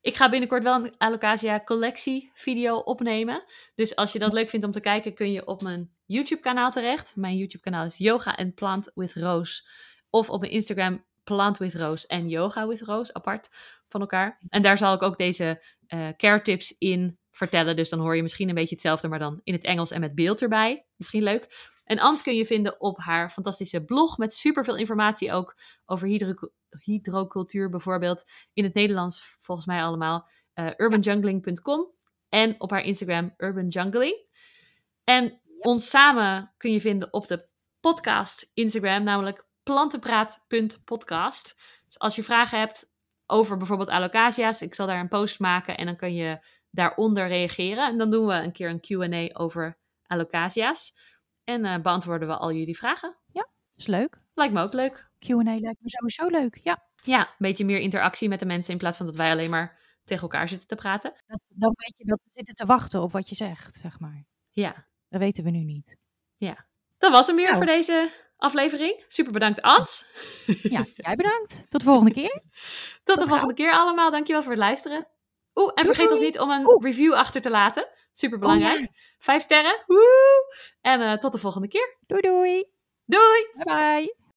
Ik ga binnenkort wel een Alocasia collectie video opnemen. Dus als je dat leuk vindt om te kijken, kun je op mijn YouTube kanaal terecht. Mijn YouTube kanaal is Yoga and Plant with Rose. Of op mijn Instagram Plant with Rose en Yoga with Rose, apart van elkaar. En daar zal ik ook deze eh, care tips in vertellen. Dus dan hoor je misschien een beetje hetzelfde, maar dan in het Engels en met beeld erbij. Misschien leuk. En Ans kun je vinden op haar fantastische blog met superveel informatie ook over hydro- hydrocultuur bijvoorbeeld. In het Nederlands volgens mij allemaal. eh urbanjungling.com en op haar Instagram urbanjungling. En ons samen kun je vinden op de podcast Instagram, namelijk plantenpraat.podcast. Dus als je vragen hebt over bijvoorbeeld alocasia's, ik zal daar een post maken en dan kun je daaronder reageren. En dan doen we een keer een Q&A over alocasia's. En eh, beantwoorden we al jullie vragen. is leuk. Lijkt me ook leuk. Q&A lijkt me sowieso leuk. Ja, Ja, een beetje meer interactie met de mensen in plaats van dat wij alleen maar tegen elkaar zitten te praten. dat, dan weet je dat we zitten te wachten op wat je zegt, zeg maar. Ja, Dat weten we nu niet. dat was hem weer Nou. voor deze aflevering. Super bedankt, Ans. [LAUGHS] Ja, jij bedankt. Tot de volgende keer. Tot de volgende keer allemaal. Dankjewel voor het luisteren. Oeh, en Doei, vergeet ons niet om een Oeh. review achter te laten. Super belangrijk. Oh, ja. Vijf sterren. Woe! En eh, tot de volgende keer. Doei doei. Doei! Bye bye.